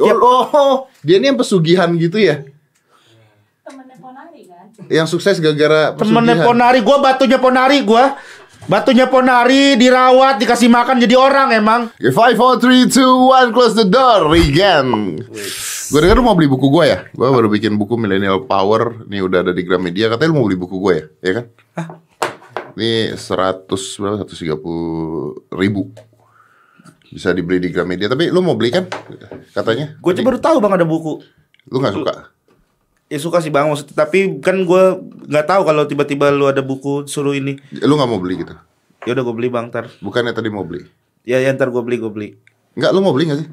Oh, oh, dia ini yang pesugihan gitu ya? Temennya Ponari kan? Yang sukses gara-gara Temennya pesugihan. Ponari, gua batunya Ponari gua. Batunya Ponari dirawat, dikasih makan jadi orang emang. Five, four, three, two, one, close the door again. Gue denger lu mau beli buku gue ya? Gue baru bikin buku Millennial Power. Nih udah ada di Gramedia. Katanya lu mau beli buku gue ya? Ya kan? Ini 100 berapa? 130 ribu. Bisa dibeli di Gramedia. Tapi lu mau beli kan? Katanya. Gue baru tahu bang ada buku. Lu gak suka? Ya suka sih bang maksudnya, tapi kan gue nggak tahu kalau tiba-tiba lu ada buku suruh ini. Lu gak mau beli gitu? Ya udah gue beli bang ntar. Bukannya tadi mau beli? Ya, ya ntar gue beli gue beli. Enggak, lu mau beli gak sih?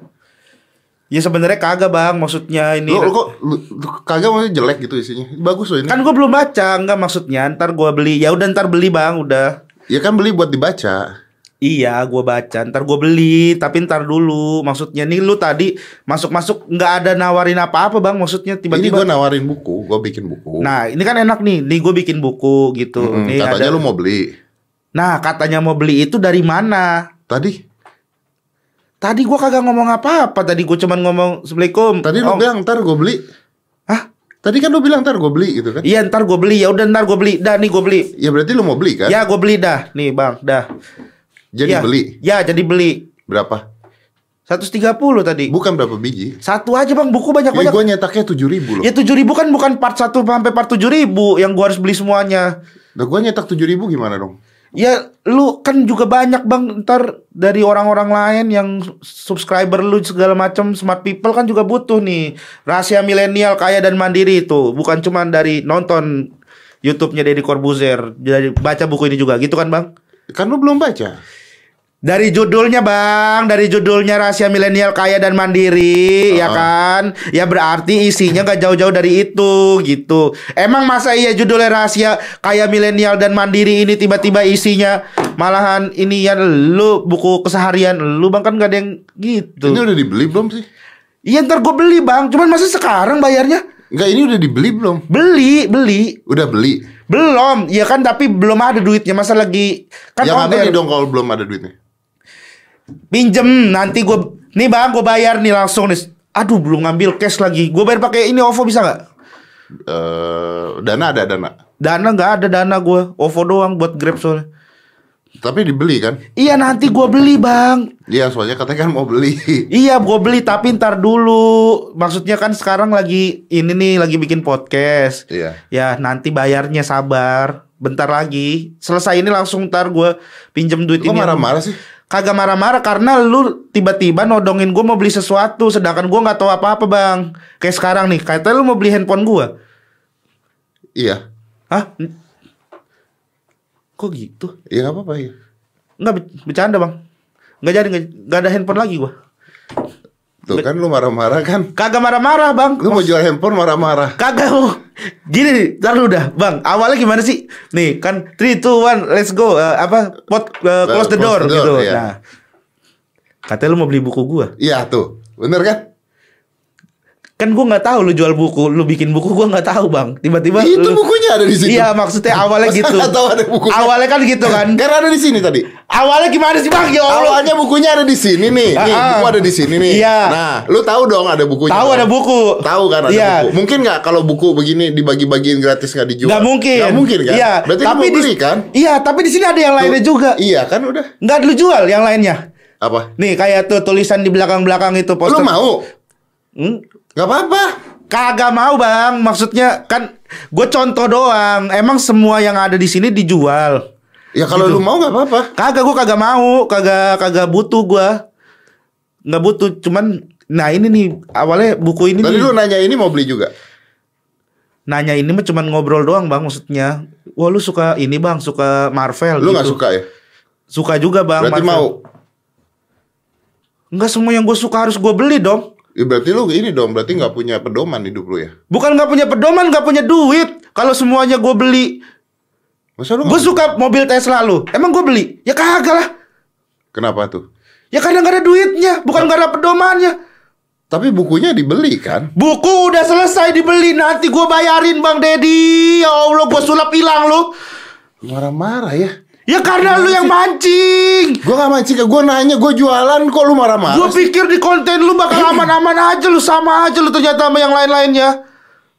Ya sebenarnya kagak bang, maksudnya ini. Lu, lu kok lu, lu kagak maksudnya jelek gitu isinya? Bagus loh ini. Kan gue belum baca, nggak maksudnya ntar gue beli. Ya udah ntar beli bang, udah. Ya kan beli buat dibaca. Iya, gue baca. Ntar gue beli, tapi ntar dulu. Maksudnya nih lu tadi masuk-masuk nggak ada nawarin apa-apa bang. Maksudnya Ini tiba-tiba. gue nawarin buku, gue bikin buku. Nah, ini kan enak nih. Nih gue bikin buku gitu. Mm, nih katanya ada. lu mau beli. Nah, katanya mau beli itu dari mana? Tadi, Tadi gue kagak ngomong apa-apa. Tadi gue cuman ngomong assalamualaikum. tadi lu Om. bilang ntar gue beli. Hah? Tadi kan lu bilang ntar gue beli gitu kan? Iya ntar gue beli. Ya udah ntar gue beli. Dah nih gue beli. Ya berarti lu mau beli kan? Ya gue beli dah. Nih bang, dah. Jadi ya. beli Ya jadi beli. berapa? 130 tadi. Bukan berapa biji? Satu aja bang, buku banyak Ya gue nyetaknya tujuh ribu loh. Ya tujuh ribu kan bukan part 1 sampai part tujuh ribu yang gua harus beli semuanya. Nah, gue nyetak tujuh ribu gimana dong? Ya lu kan juga banyak bang ntar dari orang-orang lain yang subscriber lu segala macam smart people kan juga butuh nih rahasia milenial kaya dan mandiri itu bukan cuma dari nonton YouTube-nya Deddy Corbuzier dari baca buku ini juga gitu kan bang? Kan lu belum baca. Dari judulnya bang, dari judulnya rahasia milenial kaya dan mandiri, ya Uh-uh. kan? Ya berarti isinya gak jauh-jauh dari itu, gitu. Emang masa iya judulnya rahasia kaya milenial dan mandiri ini tiba-tiba isinya malahan ini ya lu buku keseharian lu bang kan gak ada yang gitu. Ini udah dibeli belum sih? Iya ntar gue beli bang, cuman masa sekarang bayarnya? Enggak, ini udah dibeli belum? Beli, beli. Udah beli. Belum, ya kan tapi belum ada duitnya masa lagi kan ya beli dong kalau belum ada duitnya. Pinjem nanti gue nih bang gue bayar nih langsung nih. Aduh belum ngambil cash lagi. Gue bayar pakai ini OVO bisa nggak? Eh, dana ada dana. Dana nggak ada dana gue. OVO doang buat Grab soalnya. Tapi dibeli kan? Iya nanti gue beli bang. Iya, soalnya katanya kan mau beli. Iya gue beli tapi ntar dulu. Maksudnya kan sekarang lagi ini nih lagi bikin podcast. Iya. Ya nanti bayarnya sabar. Bentar lagi. Selesai ini langsung ntar gue pinjem duit Kok ini. marah-marah sih? Kagak marah-marah karena lu tiba-tiba nodongin gue mau beli sesuatu sedangkan gue nggak tahu apa-apa bang. Kayak sekarang nih, kayak lu mau beli handphone gue. Iya. Hah? Kok gitu? Iya nggak apa-apa ya. Nggak be- bercanda bang. Nggak jadi nggak ada handphone lagi gue. Tuh kan lu marah-marah kan? Kagak marah-marah bang. Lu mau jual handphone marah-marah. Kagak mau. Gini nih, ntar lu udah bang. Awalnya gimana sih? Nih kan 3, 2, 1, let's go. Eh, apa? Pot, eh, close the Close door, the door, gitu. iya. Nah, katanya lu mau beli buku gue. Iya tuh, bener kan? Kan gue nggak tahu lu jual buku, lu bikin buku gue nggak tahu bang. Tiba-tiba Itu lu- bukunya ada di situ. Iya maksudnya awalnya gitu. tahu ada bukunya? Awalnya kan gitu kan. Kan ada di sini tadi. Awalnya gimana sih bang? Ya Allah. Awalnya bukunya ada di sini nih. Nih, ah. buku ada di sini nih. Iya. Nah, lu tahu dong ada bukunya. Tahu ada buku. Tahu kan ada Iya. buku. Mungkin nggak kalau buku begini dibagi-bagiin gratis nggak dijual? Nggak mungkin. Nggak mungkin kan? Iya. Berarti tapi lu mau beli di, kan? Iya, tapi di sini ada yang lainnya juga. Iya kan udah. Nggak lu jual yang lainnya. Apa? Nih kayak tuh tulisan di belakang-belakang itu Lu poster. mau? Hmm? Gak apa-apa. Kagak mau bang. Maksudnya kan gue contoh doang. Emang semua yang ada di sini dijual. Ya kalau Gitu. lu mau nggak apa-apa. Kagak gue kagak mau. Kagak kagak butuh gue. Nggak butuh. Cuman nah ini nih awalnya buku ini Tadi nih. lu nanya ini mau beli juga. nanya ini mah cuman ngobrol doang bang maksudnya wah lu suka ini bang suka Marvel Lu gitu. nggak suka ya? suka juga bang Berarti Marvel. mau. Enggak semua yang gue suka harus gue beli dong Ya berarti lu ini dong, berarti nggak punya pedoman hidup lu ya? bukan nggak punya pedoman nggak punya duit. Kalau semuanya gue beli. Masa lu gue suka mobil Tesla lu. Emang gue beli? Ya kagak lah. Kenapa tuh? ya karena nggak ada duitnya bukan nggak ada pedomannya. Tapi bukunya dibeli kan? buku udah selesai dibeli nanti gue bayarin bang Dedi ya Allah gue sulap hilang lu. Marah-marah ya. Ya karena lu yang mancing. Gue gak mancing, gue nanya, gue jualan kok lu marah-marah sih? pikir di konten lu bakal aman-aman aja lu sama aja lu ternyata sama yang lain-lainnya.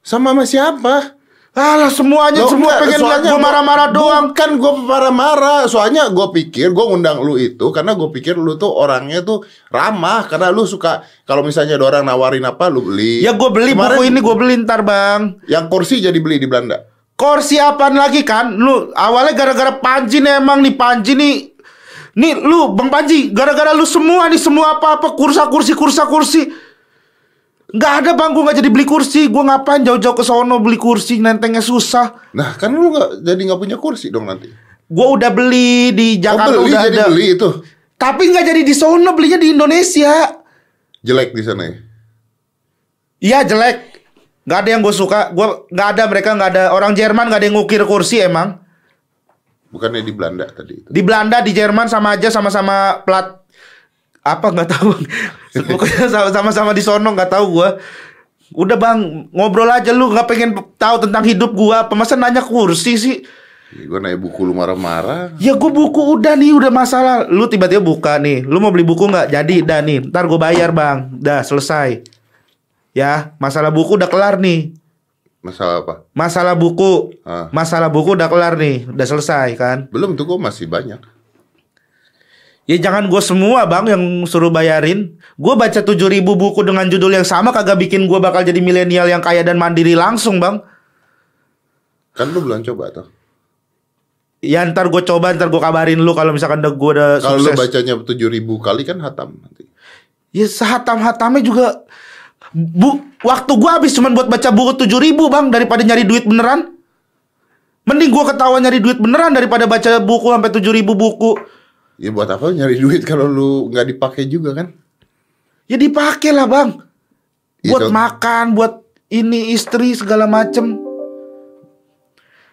Sama sama siapa? Alah semuanya Loh, semua enggak, pengen lihat gua- marah-marah doang. Bukan gue marah-marah Soalnya gue pikir Gue ngundang lu itu Karena gue pikir lu tuh orangnya tuh Ramah Karena lu suka Kalau misalnya ada orang nawarin apa Lu beli Ya gue beli Kemarin buku ini gue beli ntar bang. Yang kursi jadi beli di Belanda Kursi apaan lagi kan? Lu awalnya gara-gara Panji nih emang nih Panji nih. Nih lu Bang Panji gara-gara lu semua nih semua apa-apa kursa kursi kursa kursi. Nggak ada bang, gue nggak jadi beli kursi. Gue ngapain jauh-jauh ke sono beli kursi, nentengnya susah. Nah kan lu gak, jadi nggak punya kursi dong nanti Gue udah beli di Oh Jakarta beli udah jadi ada. beli itu Tapi nggak jadi di sono, belinya di Indonesia. Jelek di sana ya Iya jelek. Nggak ada yang gue suka. Gue nggak ada mereka nggak ada orang Jerman nggak ada yang ngukir kursi emang. Bukannya di Belanda tadi itu Di Belanda, di Jerman sama aja sama-sama plat apa nggak tahu. Pokoknya sama- sama-sama di sono nggak tahu gua. Udah bang ngobrol aja lu nggak pengen tahu tentang hidup gua. Pemasa nanya kursi sih? Gue nanya buku lu marah-marah Ya gue buku udah nih udah masalah. Lu tiba-tiba buka nih. Lu mau beli buku nggak? Jadi dah nih. Ntar gue bayar bang. Dah selesai. Ya masalah buku udah kelar nih. Masalah apa? Masalah buku. Ah. Masalah buku udah kelar nih. Udah selesai kan? Belum tuh gue masih banyak Ya jangan gue semua bang yang suruh bayarin. Gue baca 7000 buku dengan judul yang sama kagak bikin gue bakal jadi milenial yang kaya dan mandiri langsung bang. Kan lu belum coba tuh Ya ntar gue coba ntar gue kabarin lu kalau misalkan udah gue udah Kalau lu bacanya 7000 kali kan hatam nanti Ya sehatam-hatamnya juga bu waktu gue habis cuman buat baca buku 7000 bang daripada nyari duit beneran. Mending gue ketawa nyari duit beneran daripada baca buku sampai 7000 buku. Ya buat apa nyari duit kalau lu nggak dipakai juga kan? Ya dipakai lah bang. Iya, Buat makan, buat ini istri segala macem.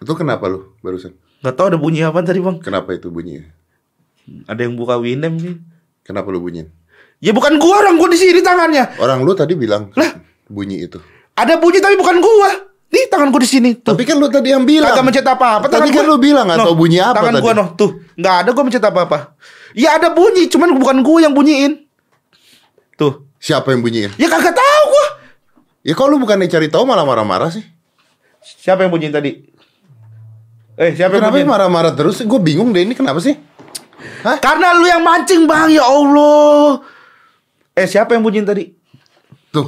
Itu kenapa lu barusan? Gak tau ada bunyi apa tadi bang. Kenapa itu bunyinya? Ada yang buka Winem nih. Kenapa lu bunyiin? Ya bukan gua orang gua di sini tangannya. Orang lu tadi bilang bunyi itu. Ada bunyi tapi bukan gua. Nih tangan gua di sini. Tapi kan lu tadi yang bilang. Kagak mencet apa-apa. Tadi kan lu bilang Noh, tahu bunyi apa Tangan tadi. gua noh, tuh. Nggak ada gua mencet apa-apa. Ya ada bunyi, cuman bukan gua yang bunyiin. Tuh. Siapa yang bunyiin? Ya kagak tahu gua. Ya kalau lu bukan cari tahu malah marah-marah sih. Siapa yang bunyiin tadi? Eh, siapa yang Kenapa bunyiin? marah-marah terus? Gue bingung deh ini kenapa sih? Hah? Karena lu yang mancing, Bang. Ya Allah. Eh, siapa yang bunyiin tadi? Tuh.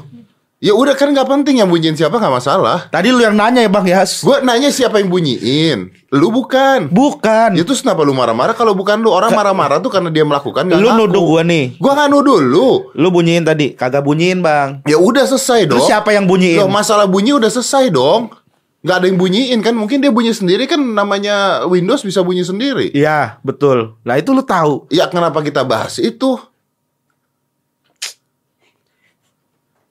Ya udah kan nggak penting yang bunyiin siapa nggak masalah. Tadi lu yang nanya ya, Bang ya. Gue nanya siapa yang bunyiin. Lu bukan. Bukan. Ya terus kenapa lu marah-marah kalau bukan lu? Orang marah-marah tuh karena dia melakukan nggak Lu ngaku. nuduh gua nih. Gua nggak nuduh lu. Lu bunyiin tadi, kagak bunyiin, Bang. Ya udah selesai dong. Terus siapa yang bunyiin? Loh, masalah bunyi udah selesai dong. Nggak ada yang bunyiin kan? Mungkin dia bunyi sendiri kan namanya Windows bisa bunyi sendiri. Iya, betul. Lah itu lu tahu. Ya kenapa kita bahas itu?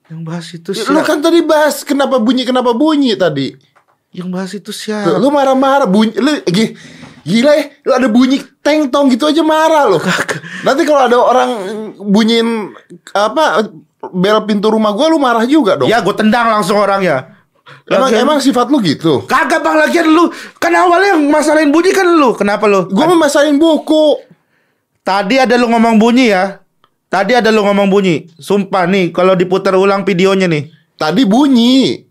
Yang bahas itu Ya, siapa? lu kan tadi bahas kenapa bunyi kenapa bunyi tadi. Yang bahas itu siapa? lu marah-marah bunyi lu gi- gila ya, lu ada bunyi teng tong gitu aja marah lo. Nanti kalau ada orang bunyiin apa bel pintu rumah gua lu marah juga dong. Ya, gue tendang langsung orangnya. emang Lagian- emang sifat lu gitu. Kagak bang lagian lu Kan awalnya yang masalahin bunyi kan lu Kenapa lu? Gua mau masain buku. Tadi ada lu ngomong bunyi ya Tadi ada lu ngomong bunyi Sumpah nih Kalau diputar ulang videonya nih Tadi bunyi.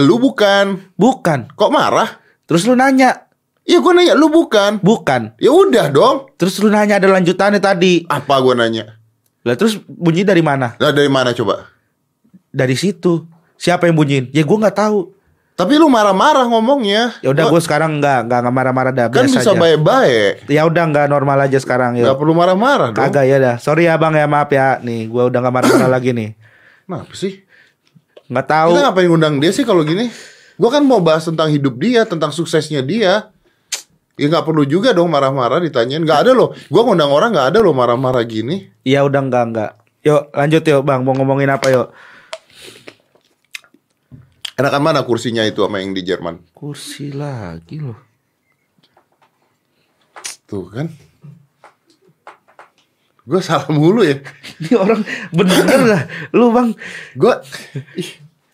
Lu bukan. Bukan Kok marah? Terus lu nanya Iya gua nanya lu bukan. Bukan Ya udah dong. Terus lu nanya ada lanjutannya tadi Apa gua nanya? Lah terus bunyi dari mana? Lah dari mana coba? Dari situ Siapa yang bunyiin? Ya gue nggak tahu Tapi lu marah-marah ngomongnya. Ya udah Gua- gue sekarang nggak nggak nggak marah-marah dah kan biasa bisa aja. baik-baik. Ya udah nggak normal aja sekarang Gak yuk. perlu marah-marah dong. Kagak ya dah. Sorry ya bang ya maaf ya. Nih gue udah nggak marah-marah lagi nih. Kenapa sih? Nggak tahu. Kita ngapain ngundang dia sih kalau gini? Gua kan mau bahas tentang hidup dia, tentang suksesnya dia. Ya nggak perlu juga dong marah-marah ditanyain. Nggak ada loh. Gua ngundang orang nggak ada loh marah-marah gini. Ya udah nggak nggak. Yuk lanjut yuk bang. Mau ngomongin apa yuk? Enakan mana kursinya itu sama yang di Jerman? Kursi lagi loh. Tuh kan. Gue salah mulu ya. Ini orang bener lah. Lu bang.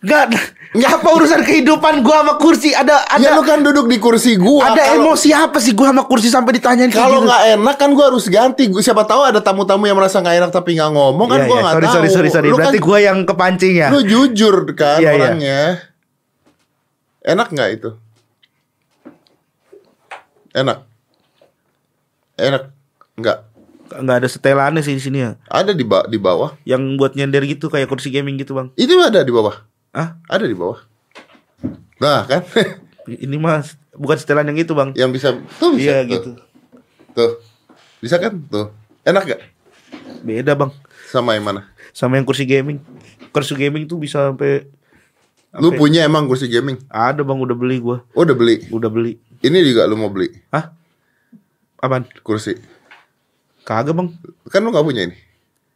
Enggak, enggak apa urusan kehidupan gua sama kursi? Ada ada Ya lu kan duduk di kursi gua. ada Kalau- emosi apa sih gua sama kursi sampai ditanyain kayak Kalau gitu? nggak enak kan gua harus ganti. Gua- Siapa tahu ada tamu-tamu yang merasa nggak enak tapi nggak ngomong kan Iya, gua iya. nggak sorry, tahu. sorry, sorry, sorry. Lu Berarti kan, gua yang kepancing ya. lu jujur kan iya. orangnya. Enak nggak itu? Enak. Enak. Nggak. Enggak ada setelannya sih di sini ya. Ada di ba- di bawah. Yang buat nyender gitu kayak kursi gaming gitu, Bang. Itu ada di bawah. Ah, Ada di bawah. Nah kan, ini mas bukan setelan yang itu, Bang. yang bisa tuh bisa. Iya tuh. gitu. Tuh, bisa kan? Tuh, enak gak? Beda, Bang. Sama yang mana? Sama yang kursi gaming. Kursi gaming tuh bisa sampai Apa ya? punya emang kursi gaming? ada, Bang, udah beli gua. Oh, udah beli. Udah beli. Ini juga lu mau beli Hah? Apaan? kursi. Kagak, Bang. Kan lu gak punya ini.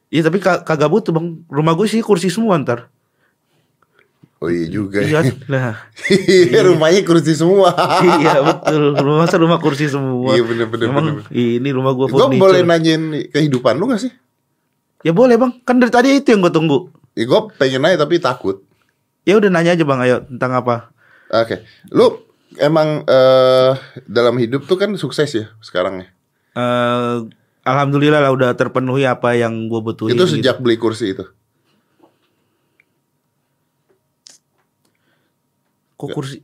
Iya, tapi ka- kagak butuh, Bang. Rumah gue sih kursi semua ntar. Oh iya juga. Iya, ya. lah. Rumahnya kursi semua. iya betul rumah masa rumah kursi semua Iya, bener, bener, Emang bener, ini rumah gua Gue furniture boleh nanyain kehidupan lu gak sih? ya boleh bang kan dari tadi itu yang gue tunggu Ya, gue pengen nanya tapi takut. Ya udah nanya aja bang ayo tentang apa Oke, lu emang eh dalam hidup tuh kan sukses ya sekarang ya. Eh alhamdulillah lah udah terpenuhi apa yang gue butuhin itu gitu. sejak beli kursi itu. kok kursi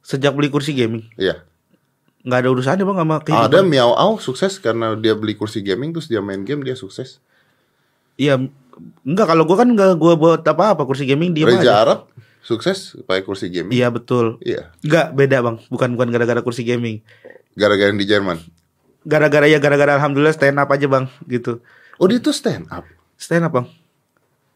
sejak beli kursi gaming Iya. nggak ada urusannya bang sama kehidupan Ada Miao Au sukses karena dia beli kursi gaming terus dia main game dia sukses. iya enggak kalau gue kan nggak gue buat apa apa kursi gaming dia Raja aja Arab sukses pakai kursi gaming. iya betul Iya. Enggak beda bang bukan bukan gara-gara kursi gaming Gara-gara yang di Jerman. gara-gara ya gara-gara alhamdulillah stand up aja bang gitu Oh dia tuh stand up. stand up bang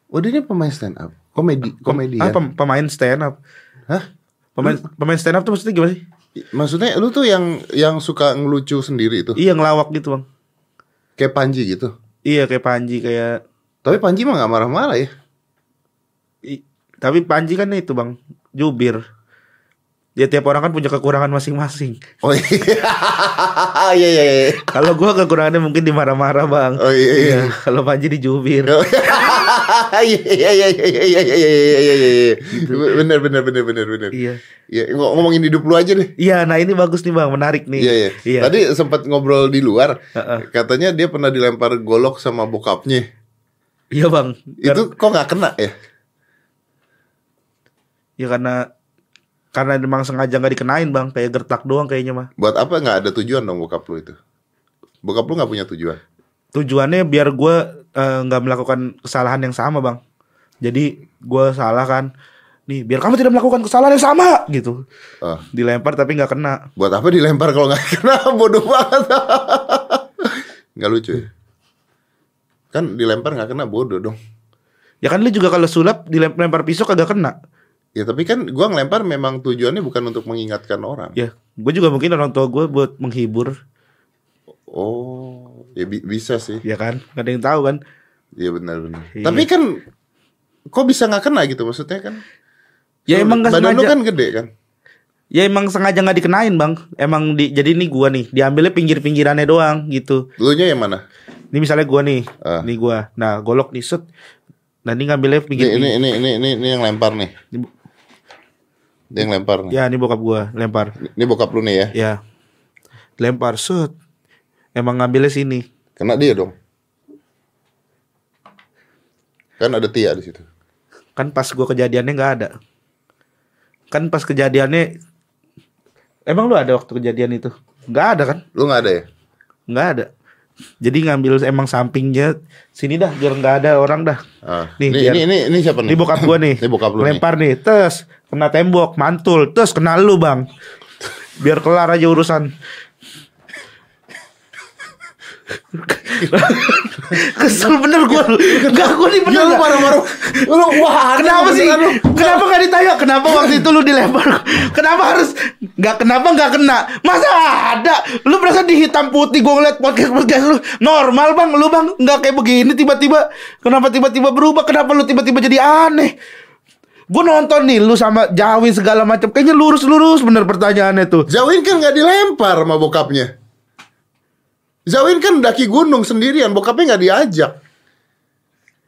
Oh dia ini pemain stand up. Komedi komedi ah, pem- pemain stand up Hah? Pemain pemain stand up tuh maksudnya gimana sih? Maksudnya lu tuh yang yang suka ngelucu sendiri itu. Iya ngelawak gitu bang. Kayak Panji gitu. Iya kayak Panji kayak. Tapi Panji mah gak marah-marah ya. i- tapi Panji kan itu bang jubir. Ya tiap orang kan punya kekurangan masing-masing. Oh iya. Iya iya iya. Kalau gua kekurangannya mungkin dimarah-marah bang. Oh iya iya. Kalau Panji dijubir. Iya iya iya iya iya iya iya iya iya iya. Bener bener bener bener bener. Iya. Iya ng- ngomongin hidup lu aja deh. Iya, nah ini bagus nih bang, menarik nih. Iya iya. Tadi sempat ngobrol di luar. Katanya dia pernah dilempar golok sama bokapnya. Iya bang. Itu kok nggak kena ya? Ya karena karena memang sengaja nggak dikenain bang, kayak gertak doang kayaknya mah. Buat apa nggak ada tujuan dong bokap lu itu? Bokap lu nggak punya tujuan. tujuannya biar gue nggak melakukan kesalahan yang sama bang jadi gue salah kan nih biar kamu tidak melakukan kesalahan yang sama gitu Oh. dilempar tapi nggak kena Buat apa dilempar kalau nggak kena? Bodoh banget. Nggak lucu ya? Kan dilempar nggak kena bodoh dong. ya kan lu juga kalau sulap dilempar pisau kagak kena Ya tapi kan gua ngelempar memang tujuannya bukan untuk mengingatkan orang. ya gue juga mungkin orang tua gue buat menghibur Oh, ya bi- bisa sih. ya kan gak ada yang tahu kan Iya benar-benar. Iya. Tapi kan kok bisa nggak kena gitu maksudnya kan? ya Lu- emang nggak badan lu sengaja kan gede kan? ya emang sengaja nggak dikenain bang emang di jadi ini gue nih diambilnya pinggir pinggirannya doang gitu Lu nya yang mana? Ini misalnya gue nih Ah. nih gue nah golok nih set nah ini ngambilnya pinggir Ini, ini ini ini ini ini yang lempar nih. Dia yang lempar nih. ya ini bokap gue lempar Ini bokap lu nih ya. Ya. Lempar set. Emang ngambilnya sini. Kena dia dong. Kan ada Tia di situ. Kan pas gua kejadiannya nggak ada. Kan pas kejadiannya Emang lu ada waktu kejadian itu? Nggak ada kan? Lu nggak ada ya? Nggak ada. Jadi ngambil emang sampingnya sini dah biar nggak ada orang dah. Ah. Nih, ini, biar- ini ini ini siapa nih? Ini bokap gua nih. Ini bokap lu nih. Lempar nih. Tes kena tembok, mantul. Tes kena lu, Bang. Biar kelar aja urusan. Kesel bener lu. Enggak gua nih bener. Lu nggak? marah-marah. Lu wah, Kenapa sih? lu. Kenapa gak ditanya? Kenapa waktu itu lu dilempar? Kenapa harus nggak kenapa nggak kena? Masa ada? Lu berasa di hitam putih gue ngeliat podcast podcast lu normal bang, lu bang nggak kayak begini tiba-tiba. Kenapa tiba-tiba berubah? Kenapa lu tiba-tiba jadi aneh? Gue nonton nih lu sama Jawi segala macam kayaknya lurus-lurus bener pertanyaannya tuh. Zawin kan nggak dilempar sama bokapnya. Zawin kan daki gunung sendirian, bokapnya nggak diajak.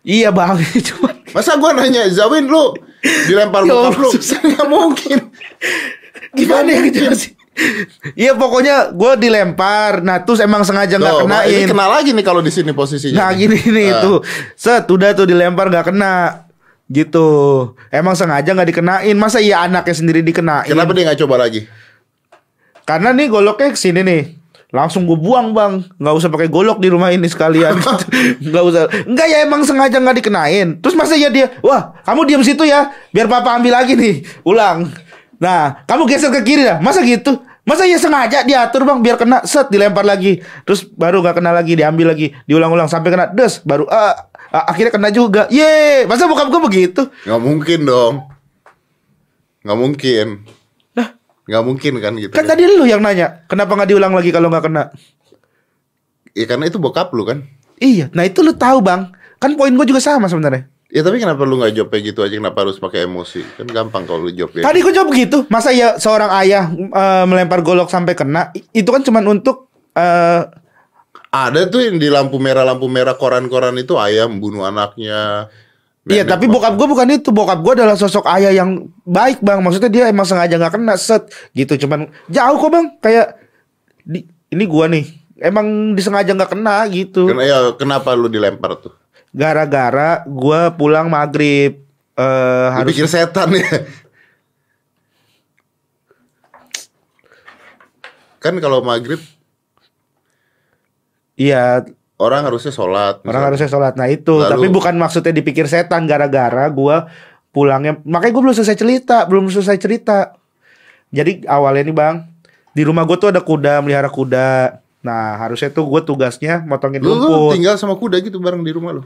Iya bang, cuman Masa gua nanya, Zawin lu dilempar bokap lu. susah. Nggak mungkin. Gimana ya ngejelasin? Iya pokoknya gue dilempar, nah terus emang sengaja nggak Mak, ini kenain. kena lagi nih kalau di sini posisinya. Nah gini nih Ah. tuh, set udah tuh dilempar nggak kena, gitu. Emang sengaja nggak dikenain, masa iya anaknya sendiri dikenain? Kenapa dia nggak coba lagi? Karena nih goloknya ke sini nih. Langsung gue buang bang. Nggak usah pakai golok di rumah ini sekalian. Nggak usah. Nggak ya emang sengaja nggak dikenain. Terus masa ya dia wah kamu diam situ ya biar papa ambil lagi nih ulang. Nah kamu geser ke kiri dah. Masa gitu? Masa ya sengaja diatur bang biar kena set dilempar lagi. Terus baru nggak kena lagi diambil lagi diulang-ulang sampai kena des baru ah, ah, akhirnya kena juga. Ye masa bokap gue begitu? Nggak mungkin dong. Nggak mungkin. Nggak mungkin kan gitu. kan tadi lu yang nanya kenapa nggak diulang lagi kalau nggak kena Ya karena itu bokap lu kan. iya nah itu lu tahu bang kan poin gue juga sama sebenarnya Ya tapi kenapa lu nggak jawab kayak gitu aja? Kenapa harus pakai emosi? Kan gampang kalau lu jawab kayak Tadi gue jawab begitu. Masa ya seorang ayah eh, melempar golok sampai kena? Itu kan cuman untuk eh Ada tuh yang di lampu merah lampu merah koran-koran itu ayam bunuh anaknya. Iya, tapi bokap gue bukan itu. Bokap gue adalah sosok ayah yang baik, Bang. Maksudnya dia emang sengaja nggak kena set gitu. Cuman jauh kok, Bang. Kayak di, ini gua nih. Emang disengaja nggak kena gitu. Ken- ya, kenapa lu dilempar tuh? Gara-gara gua pulang maghrib eh harus Dipikir setan ya. kan kalau maghrib iya orang harusnya sholat. orang misalnya. harusnya sholat. Nah itu, Lalu- tapi bukan maksudnya dipikir setan gara-gara gua pulangnya. Makanya gue belum selesai cerita, belum selesai cerita. Jadi awalnya nih bang, di rumah gue tuh ada kuda, melihara kuda. Nah harusnya tuh gue tugasnya motongin Lu, lu rumput. tinggal sama kuda gitu bareng di rumah lu.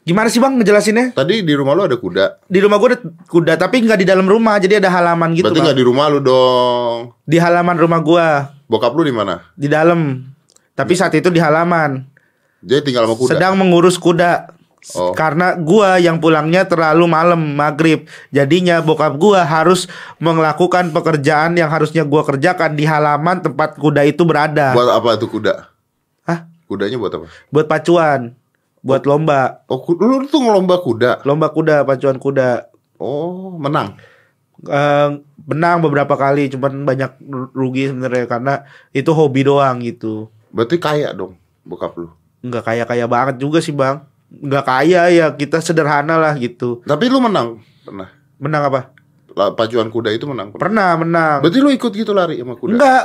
Gimana sih bang ngejelasinnya? Tadi di rumah lu ada kuda. Di rumah gue ada kuda, tapi nggak di dalam rumah, jadi ada halaman gitu Berarti bang. nggak di rumah lu dong. Di halaman rumah gue, Bokap lu di mana? di dalam. Tapi saat itu di halaman. Dia tinggal sama kuda. sedang mengurus kuda. Oh. Karena gua yang pulangnya terlalu malam maghrib, jadinya bokap gua harus melakukan pekerjaan yang harusnya gua kerjakan di halaman tempat kuda itu berada. Buat apa tuh kuda? Hah? Kudanya buat apa? Buat pacuan, buat lomba, Oh, lu tuh ngelomba kuda. lomba kuda, pacuan kuda. Oh, menang. Eh, menang beberapa kali, cuman banyak rugi sebenarnya karena itu hobi doang gitu. Berarti kaya dong bokap lu. Nggak kaya kaya banget juga sih bang. Nggak kaya ya kita sederhana lah gitu. Tapi lu menang. Pernah. Menang apa? La- Pacuan kuda itu menang. Pernah. Pernah menang. Berarti lu ikut gitu lari sama kuda? Enggak.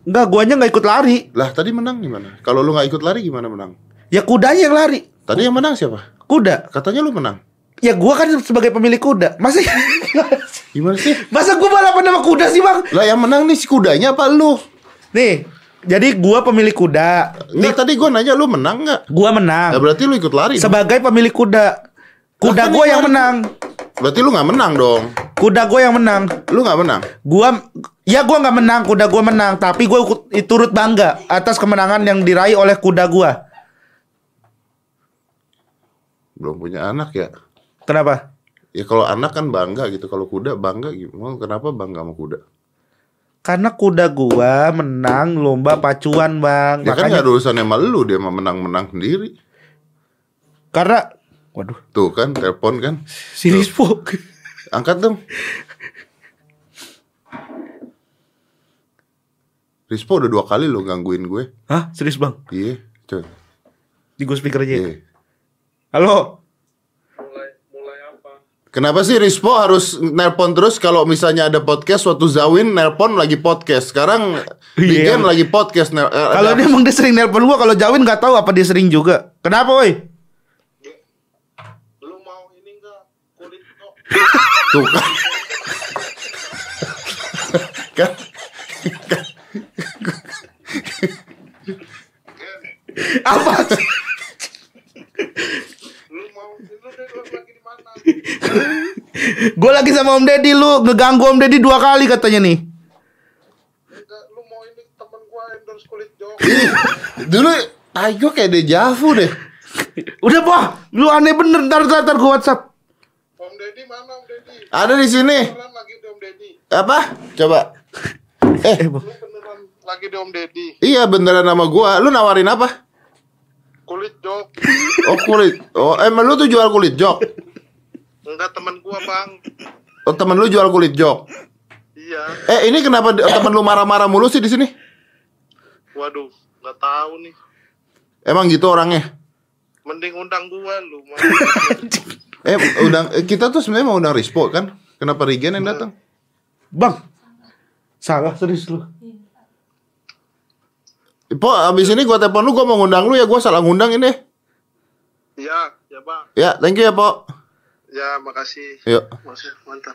Enggak, guanya enggak ikut lari. Lah tadi menang gimana? Kalau lu nggak ikut lari gimana menang? Ya kudanya yang lari. Tadi yang menang siapa? Kuda. Katanya lu menang. Ya gua kan sebagai pemilik kuda. Masa Gimana sih? Masa gua balapan sama kuda sih, Bang? Lah yang menang nih si kudanya apa lu? Nih, jadi gua pemilik kuda. Enggak tadi gua nanya lu menang nggak? Gua Nah, menang. berarti lu ikut lari. dong. Sebagai pemilik kuda. Kuda kan gua yang lari- menang. Berarti lu nggak menang dong. Kuda gua yang menang. Lu nggak menang. Gua ya gua nggak menang, kuda gua menang, tapi gua ikut turut bangga atas kemenangan yang diraih oleh kuda gua. Belum punya anak ya. Kenapa? Ya kalau anak kan bangga gitu. Kalau kuda bangga gimana? Kenapa bangga sama kuda? Karena kuda gua menang lomba pacuan, Bang. Ya kan Makanya nggak ada urusannya sama lu dia mah menang-menang sendiri. karena waduh, Tuh kan telepon kan. si Rispo. Angkat dong. Rispo udah dua kali lo gangguin gue. Hah, serius, Bang? Iya, coy. Di gue speaker aja. ya? Iya. Halo. Kenapa sih Rispo harus nelpon terus kalau misalnya ada podcast waktu Zawin nelpon lagi podcast. Sekarang Iya. Bigen lagi podcast. nel- eh, Kalau dia emang dia sering nelpon gua, kalau Jawin nggak tahu apa dia sering juga. Kenapa, woi? Lu mau ini enggak kulit kok? Tuh kan. kan. Apa? Lu mau lu, lu, lu lagi di mana? Gue lagi sama Om Deddy lu ngeganggu Om Deddy dua kali katanya nih. Lu mau ini temen gua endorse kulit jok. Dulu tai gue kayak dejavu deh. Udah, Pak. Lu aneh bener. Ntar, ntar, ntar gue WhatsApp. Om Deddy mana Om Deddy? Ada di sini. Beneran lagi di Om Deddy. Apa? Coba. Eh. Lu beneran lagi di Om Deddy. iya beneran nama gua. Lu nawarin apa? Kulit jok. Oh kulit. Oh emang lu tuh jual kulit jok? Enggak teman gua, Bang. Oh temen lu jual kulit jok? Iya. Eh ini kenapa temen lu marah-marah mulu sih di sini? Waduh, nggak tahu nih. Emang gitu orangnya? Mending undang gua lu. Eh undang eh, kita tuh sebenarnya mau undang Rispo kan? Kenapa Regen yang datang? Bang. Salah serius lu. Po, abis ini gua telepon lu, gua mau ngundang lu ya, gua salah ngundang ini. Iya, ya, Bang. Ya, thank you ya, Po. Ya, makasih. Yuk. Masih mantap.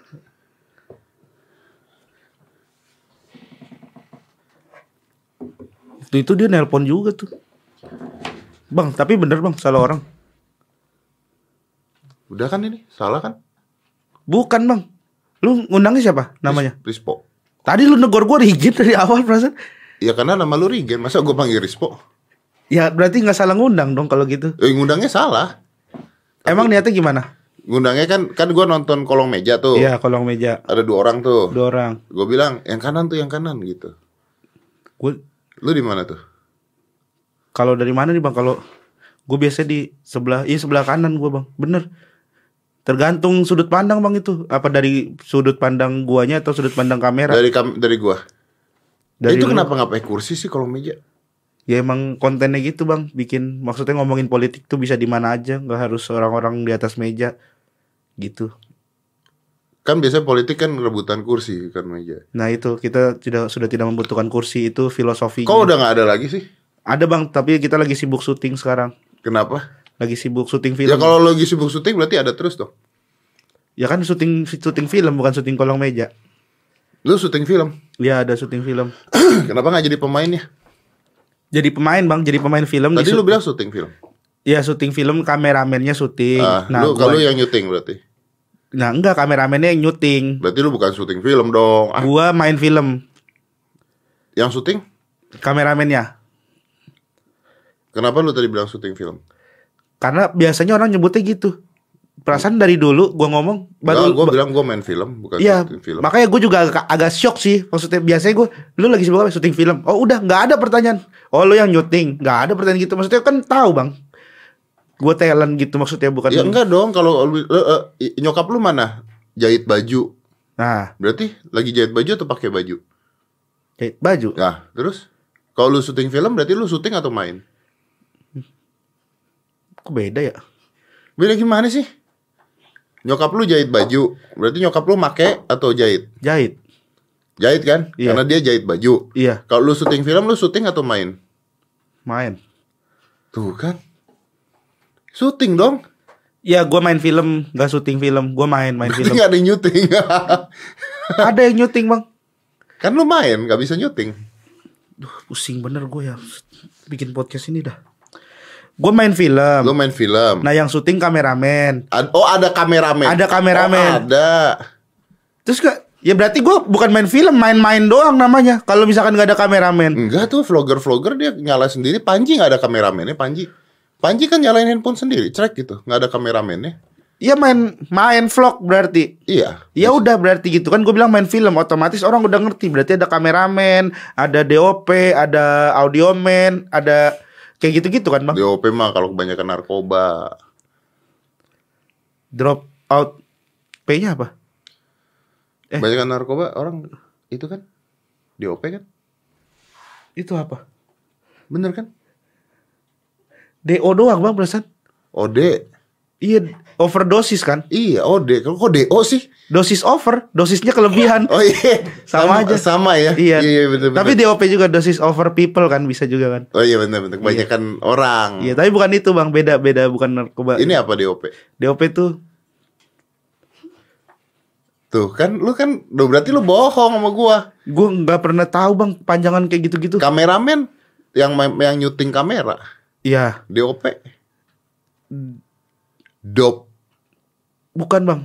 Itu, itu dia nelpon juga tuh. Bang, tapi bener bang, salah orang. Udah kan ini? Salah kan? Bukan bang. Lu ngundangnya siapa namanya? Rispo. Tadi lu negor gua Rigid dari awal perasaan. Ya karena nama lu Regen, masa gua panggil Rispo? Ya berarti nggak salah ngundang dong kalau gitu. Eh, ngundangnya salah. Emang niatnya gimana? Ngundangnya kan kan gua nonton kolong meja tuh. Iya kolong meja Ada dua orang tuh. dua orang. Gue bilang yang kanan tuh yang kanan gitu. Gue Lu di mana tuh? kalau dari mana nih bang? Kalau gue biasa di sebelah, iya sebelah kanan gue bang. Bener. Tergantung sudut pandang bang itu. Apa dari sudut pandang guanya atau sudut pandang kamera? Dari kam dari gua. Dari itu kenapa nggak pakai kursi sih kolong meja? Ya emang kontennya gitu bang. Bikin maksudnya ngomongin politik tuh bisa di mana aja. Nggak harus orang-orang di atas meja. Gitu. Kan biasanya politik kan rebutan kursi kan meja. Nah itu kita tidak sudah tidak membutuhkan kursi itu filosofi. Kok udah nggak ada lagi sih? Ada bang, tapi kita lagi sibuk syuting sekarang. Kenapa? Lagi sibuk syuting film. Ya kalau lagi sibuk syuting berarti ada terus dong. Ya kan syuting syuting film bukan syuting kolong meja. Lu syuting film. Ya ada syuting film. Kenapa nggak jadi pemainnya? Jadi pemain bang, jadi pemain film. Tadi di lu bilang syuting film. Ya syuting film kameramennya syuting. Ah, nah, lu gua- kalau yang nyuting berarti. nah enggak kameramennya yang nyuting. Berarti lu bukan syuting film dong. Ah, Gua main film yang syuting? kameramennya. Kenapa lu tadi bilang syuting film? Karena biasanya orang nyebutnya gitu. Perasaan dari dulu gua ngomong baru gue bilang gue main film bukan Iya, syuting film. makanya gue juga agak, agak shock sih. Maksudnya biasanya gue, lu lagi sibuk apa? Syuting film. Oh udah, nggak ada pertanyaan. Oh lu yang nyuting, nggak ada pertanyaan gitu. Maksudnya kan tahu bang. Gue talent gitu maksudnya bukan. Ya enggak dong kalau lu- eh, nyokap lu mana? Jahit baju. Nah, Berarti lagi jahit baju atau pakai baju? jahit baju. Nah, terus kalau lu syuting film berarti lu syuting atau main? Kok beda ya? Beda gimana sih? Nyokap lu jahit baju, berarti nyokap lu make atau jahit? Jahit. Jahit kan? Iya. Karena dia jahit baju. Iya, Kalau lu syuting film lu syuting atau main? main. Tuh kan. Syuting dong. Ya gue main film, nggak syuting film. Gue main main Berarti film. nggak ada yang nyuting. ada yang nyuting bang. kan lu main, nggak bisa nyuting. Duh, pusing bener gue ya bikin podcast ini dah. Gue main film. Lu main film. Nah yang syuting kameramen. Ad- oh ada kameramen. Ada kameramen. Oh, ada. Terus gak? Ya berarti gue bukan main film, main-main doang namanya. Kalau misalkan nggak ada kameramen. Enggak tuh vlogger-vlogger dia nyala sendiri. Panji nggak ada kameramennya. Panji. Panji kan nyalain handphone sendiri, cek gitu. Nggak ada kameramennya. Iya main main vlog berarti. Iya. Ya udah berarti gitu kan gue bilang main film otomatis orang udah ngerti berarti ada kameramen, ada DOP, ada audioman, ada kayak gitu-gitu kan bang. DOP mah kalau kebanyakan narkoba. Drop out P-nya apa? Eh. Kebanyakan narkoba orang itu kan DOP kan? Itu apa? Bener kan? DO doang bang perasaan. OD. Iya overdosis kan? Iya, OD. Kalau kok DO sih? Dosis over, dosisnya kelebihan. Oh iya. Sama aja. Sama ya. Iya. Iya, bener, bener. Tapi DOP juga dosis over people kan bisa juga kan? Oh iya bener bener. Kebanyakan orang. Iya, tapi bukan itu bang, beda beda bukan narkoba. Ini apa DOP? DOP tuh Tuh kan lu kan lu berarti lu bohong sama gua. gue nggak pernah tahu bang panjangan kayak gitu-gitu. Kameramen yang yang nyuting kamera. Iya, DOP. Dop. Bukan bang.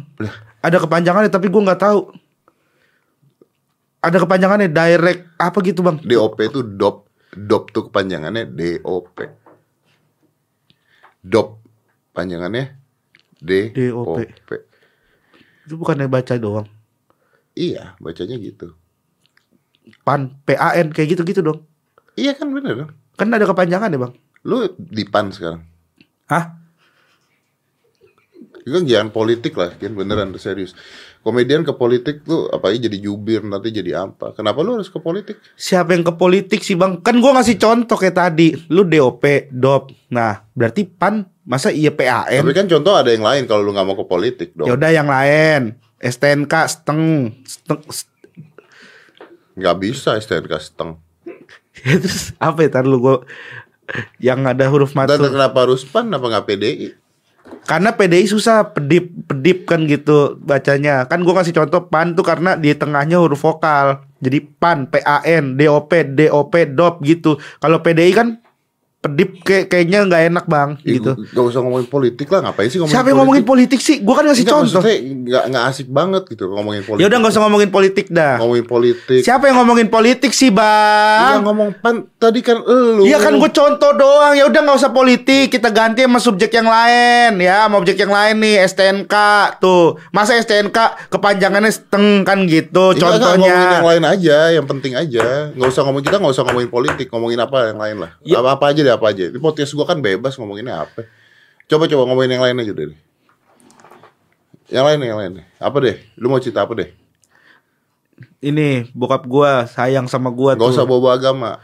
Ada kepanjangannya tapi gue nggak tahu. Ada kepanjangannya direct apa gitu bang? DOP itu dop. Dop tuh kepanjangannya DOP. Dop panjangannya D DOP. Itu bukannya baca doang. Iya, bacanya gitu. Pan, PAN kayak gitu-gitu dong. Iya kan bener kan? Kan ada kepanjangan ya bang. Lu di PAN sekarang. Hah? Itu kan jangan politik lah, kan beneran serius. Komedian ke politik tuh apa jadi jubir nanti jadi apa? Kenapa lu harus ke politik? Siapa yang ke politik sih bang? Kan gua ngasih contoh kayak tadi. Lu DOP, DOP. Nah, berarti PAN masa iya PAN? Tapi kan contoh ada yang lain kalau lu nggak mau ke politik dong. Ya udah yang lain. STNK seteng, seteng st- Nggak bisa STNK seteng. Terus apa ya tar lu gua yang ada huruf Dan matur. kenapa harus PAN? Kenapa nggak PDI? Karena PDI susah pedip pedip kan gitu bacanya. Kan gua kasih contoh PAN tuh karena di tengahnya huruf vokal. Jadi PAN, PAN, DOP, DOP, DOP gitu. Kalau PDI kan pedip kayak kayaknya nggak enak bang Ih, gitu. Gak usah ngomongin politik lah, ngapain sih ngomongin Siapa yang ngomongin politik sih? Gua kan ngasih Nggak, contoh. nggak nggak asik banget gitu ngomongin politik. Ya udah nggak usah ngomongin politik dah. ngomongin politik. Siapa yang ngomongin politik sih Iya bang? ngomong pan tadi kan elu. Iya kan gue contoh doang ya udah nggak usah politik kita ganti sama subjek yang lain ya sama objek yang lain nih STNK tuh masa STNK kepanjangannya seteng kan gitu Iya, nggak, ngomongin yang contohnya lain aja, yang penting aja. Nggak usah ngomong kita nggak usah ngomongin politik, ngomongin apa yang lain lah. Ya. Apa apa aja deh apa aja. Di podcast gua kan bebas ngomonginnya apa. Coba coba ngomongin yang lain aja deh. Yang lain yang lain. Apa deh? Lu mau cerita apa deh? ini bokap gua sayang sama gua Gak tuh usah bawa agama.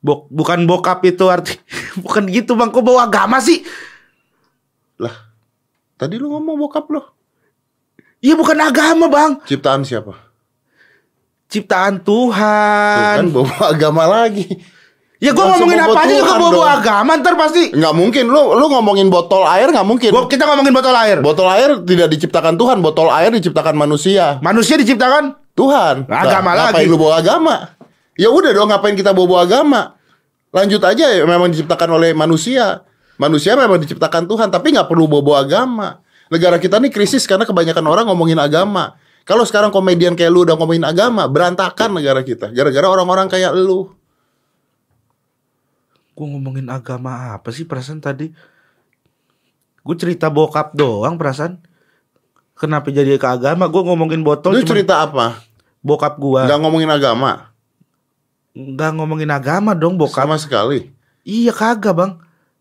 Bok- bukan bokap itu arti bukan gitu bang kok bawa agama sih Lah, tadi lu ngomong bokap lo. Iya bukan agama bang Ciptaan siapa? ciptaan Tuh kan Tuhan bawa agama lagi. Ya gua langsung ngomongin apa aja juga bawa, bawa agama ntar pasti Nggak mungkin lu lu ngomongin botol air nggak mungkin. Gua- kita ngomongin botol air Botol air tidak diciptakan Tuhan, botol air diciptakan manusia. manusia diciptakan Tuhan. Agama Nah, Ngapain lagi. lu bawa agama? Ya udah dong ngapain kita bawa, bawa agama? Lanjut aja ya memang diciptakan oleh manusia. Manusia memang diciptakan Tuhan, tapi nggak perlu bawa, bawa agama. Negara kita nih krisis karena kebanyakan orang ngomongin agama. Kalau sekarang komedian kayak lu udah ngomongin agama, berantakan negara kita. Gara-gara orang-orang kayak lu. Gue ngomongin agama apa sih perasaan tadi? Gue cerita bokap doang perasaan. Kenapa jadi ke agama? Gue ngomongin botol Lu cerita apa? bokap gue. Nggak ngomongin agama Nggak ngomongin agama dong bokap. sama sekali. Iya kagak bang.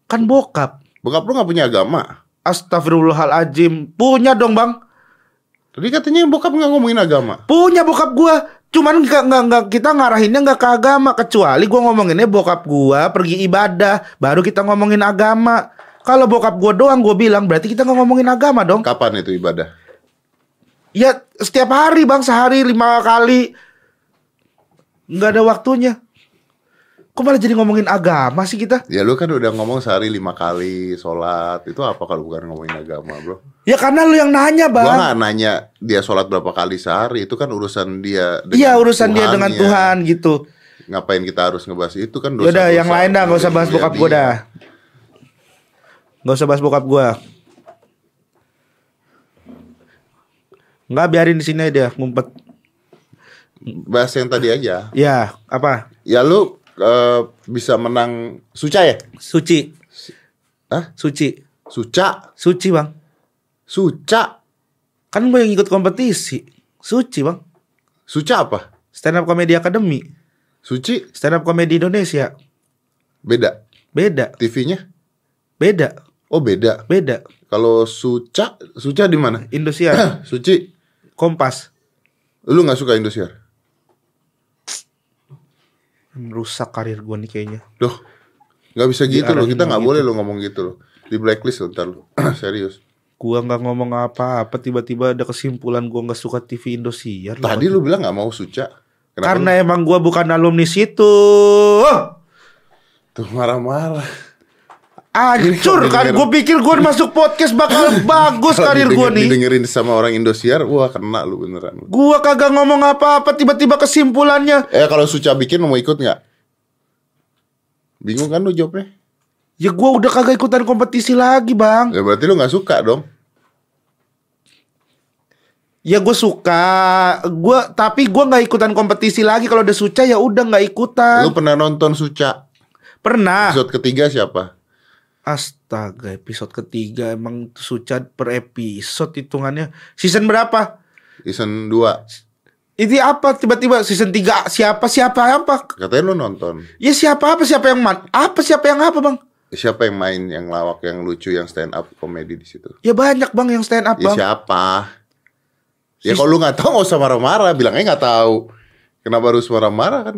Kan bokap. Bokap lu nggak punya agama. Astagfirullahaladzim. Punya dong bang. Tadi katanya bokap nggak ngomongin agama. Punya bokap gue. Cuman nggak nggak nggak kita ngarahinnya nggak ke agama kecuali gue ngomonginnya bokap gue pergi ibadah baru kita ngomongin agama. Kalau bokap gue doang gue bilang berarti kita nggak ngomongin agama dong. Kapan itu ibadah? Ya setiap hari bang sehari lima kali nggak ada waktunya. Kok malah jadi ngomongin agama sih kita? Ya lu kan udah ngomong sehari lima kali sholat Itu apa kalau bukan ngomongin agama bro Ya karena lu yang nanya Gua bang. gak nanya dia sholat berapa kali sehari Itu kan urusan dia dengan Iya urusan dia dengan. Tuhan gitu. Ngapain kita harus ngebahas itu kan dosa Yaudah yang lain dah nggak usah bahas bokap gue dah. Nggak usah bahas bokap gue. Nggak biarin di sini aja ngumpet. Bahas yang tadi aja Ya apa? Ya lu eh, bisa menang Suca ya? Suci. Hah? Suci. Suca? Suci bang. Suca? Kan gue yang ikut kompetisi. Suci bang. Suca apa? Stand up comedy academy. Suci? Stand up comedy Indonesia. Beda Beda. TV-nya? Beda. Oh beda Beda. Kalau Suca Suca di mana? Indosiar. Suci Kompas. Lu gak suka Indosiar? Merusak karir gue nih kayaknya. Loh, nggak bisa gitu loh. Kita nggak gitu. boleh lo ngomong gitu loh. Di blacklist lo ntar lo. Serius. Gua nggak ngomong apa-apa tiba-tiba ada kesimpulan gua nggak suka TV Indosiar. Tadi lu bilang nggak mau Suca. Kenapa Karena emang gua bukan alumni situ. lu- tuh marah-marah. Hancur Kalau kan Gue pikir gua masuk podcast bakal bagus karir didenger- nih. Didengerin sama orang Indosiar, wah kena lu beneran. Gua kagak ngomong apa-apa tiba-tiba kesimpulannya. Eh kalau Suca bikin mau ikut nggak? Bingung kan lu jawabnya? Ya gua udah kagak ikutan kompetisi lagi bang. Ya berarti lu nggak suka dong. Ya gue suka, gua tapi gua nggak ikutan kompetisi lagi kalau udah suca ya udah nggak ikutan. Lu pernah nonton Suca? Pernah. Episode ketiga siapa? Astaga, episode ketiga emang suca per episode hitungannya. Season berapa? Season 2 Ini apa tiba-tiba season 3 siapa siapa apa? Katanya lu nonton. Ya siapa apa siapa yang man? Apa siapa yang apa, Bang? Siapa yang main yang lawak, yang lucu, yang stand up komedi di situ? Ya banyak, Bang, yang stand up, Ya Bang. siapa? Ya kalau lu nggak tahu nggak usah marah-marah, bilangnya nggak tahu. Kenapa harus marah-marah kan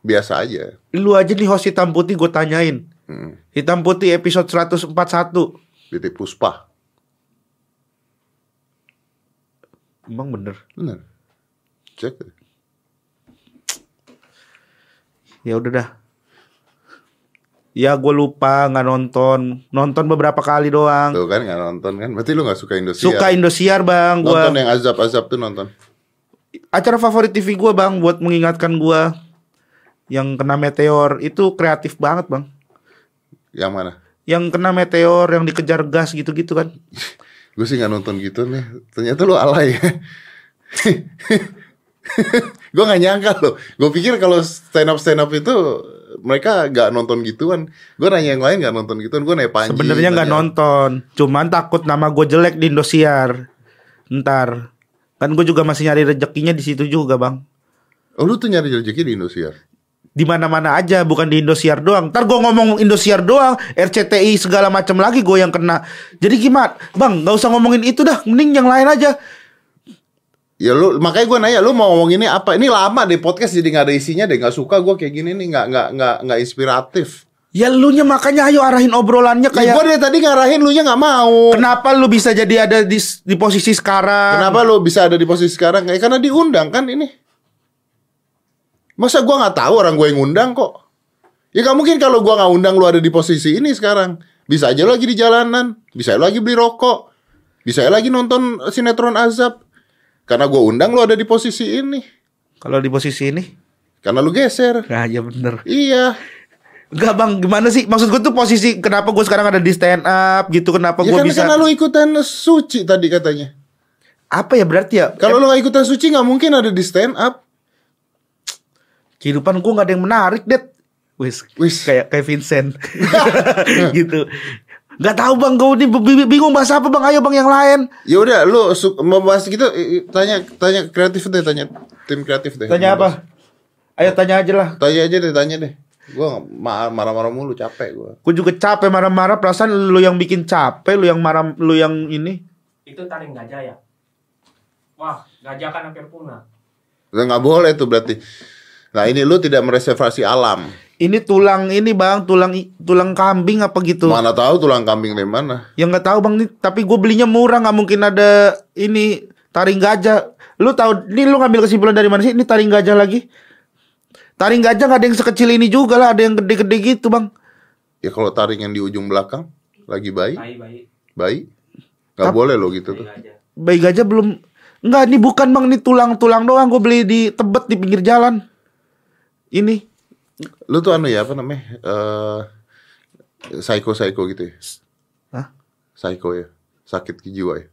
biasa aja. Lu aja nih host hitam putih gue tanyain. Hmm. Hitam putih episode 141. Titik puspa. Emang bener. Bener. Cek. Ya udah dah. Ya gue lupa nggak nonton. Nonton beberapa kali doang. Tuh kan nggak nonton kan? Berarti lu nggak suka Indosiar. Suka Indosiar, Bang. Gua Nonton yang azab-azab tuh nonton. acara favorit TV gue bang buat mengingatkan gue yang kena meteor itu kreatif banget bang Yang mana? yang kena meteor yang dikejar gas gitu-gitu kan Gue sih nggak nonton gitu nih. Ternyata lu alay ya. gue nggak nyangka loh. Gue pikir kalau stand up stand up itu mereka nggak nonton gituan. Gue nanya yang lain nggak nonton gituan. Gue nanya Panji. sebenarnya nggak nanya- nonton cuman takut nama gue jelek di Indosiar ntar kan gue juga masih nyari rezekinya di situ juga bang Oh lu tuh nyari rezeki di Indosiar. Di mana-mana aja bukan di Indosiar doang. Ntar gue ngomong Indosiar doang, RCTI segala macam lagi gue yang kena. Jadi gimana, bang? Gak usah ngomongin itu dah, mending yang lain aja. Ya lu makanya gue nanya lu mau ngomong ini apa? Ini lama deh podcast jadi nggak ada isinya deh. Nggak suka gue kayak gini nih nggak nggak nggak nggak inspiratif. Ya lu nya makanya ayo arahin obrolannya Kayak kayak gue dari tadi ngarahin lu nya nggak mau. kenapa lu bisa jadi ada di di posisi sekarang? Kenapa lu bisa ada di posisi sekarang? Ya, karena diundang kan ini. Masa gua nggak tahu orang gue yang ngundang kok? Ya gak mungkin kalau gua nggak undang lu ada di posisi ini sekarang. Bisa aja lu lagi di jalanan, bisa lu lagi beli rokok, bisa lagi nonton sinetron azab. Karena gua undang lu ada di posisi ini. Kalau di posisi ini? Karena lu geser. Nah, ya bener. Iya. Enggak bang, gimana sih? Maksud gue tuh posisi kenapa gue sekarang ada di stand up gitu? Kenapa Ya gue kan bisa? karena lu ikutan suci tadi katanya. Apa ya berarti ya? Kalau lu gak ikutan suci nggak mungkin ada di stand up. Kehidupan gue nggak ada yang menarik, Det. Wis, Wis. kayak kayak Vincent, gitu. Nggak tahu bang, gue nih b- bingung bahas apa bang. Ayo bang yang lain. Ya udah lu su- mau bahas gitu tanya tanya kreatif deh tanya tim kreatif deh. Tanya apa? Ayo tanya aja lah. Tanya aja deh tanya deh. Gua ma- marah-marah mulu capek gua. Gue juga capek marah-marah. Perasaan lu yang bikin capek, lu yang marah, lu yang ini. Itu taring gajah ya? Wah, gajah kan hampir punah. Udah nggak boleh tuh berarti. Nah ini lu tidak mereservasi alam. Ini tulang ini bang, tulang tulang kambing apa gitu. Mana tahu tulang kambing dari mana? Yang nggak tahu bang nih, tapi gue belinya murah nggak mungkin ada ini taring gajah. Lu tahu, ini lu ngambil kesimpulan dari mana sih? Ini taring gajah lagi? Taring gajah nggak ada yang sekecil ini juga lah, ada yang gede-gede gitu bang. Ya kalau taring yang di ujung belakang lagi bayi, Bayi, bayi, bayi. Nggak boleh lo gitu bayi tuh. gajah. Bayi gajah belum, nggak ini bukan bang, ini tulang-tulang doang. Gue beli di Tebet di pinggir jalan. Ini, Lu tuh anu ya apa namanya? Eh psycho-psycho gitu ya. Hah? Psycho ya. Sakit jiwa ya.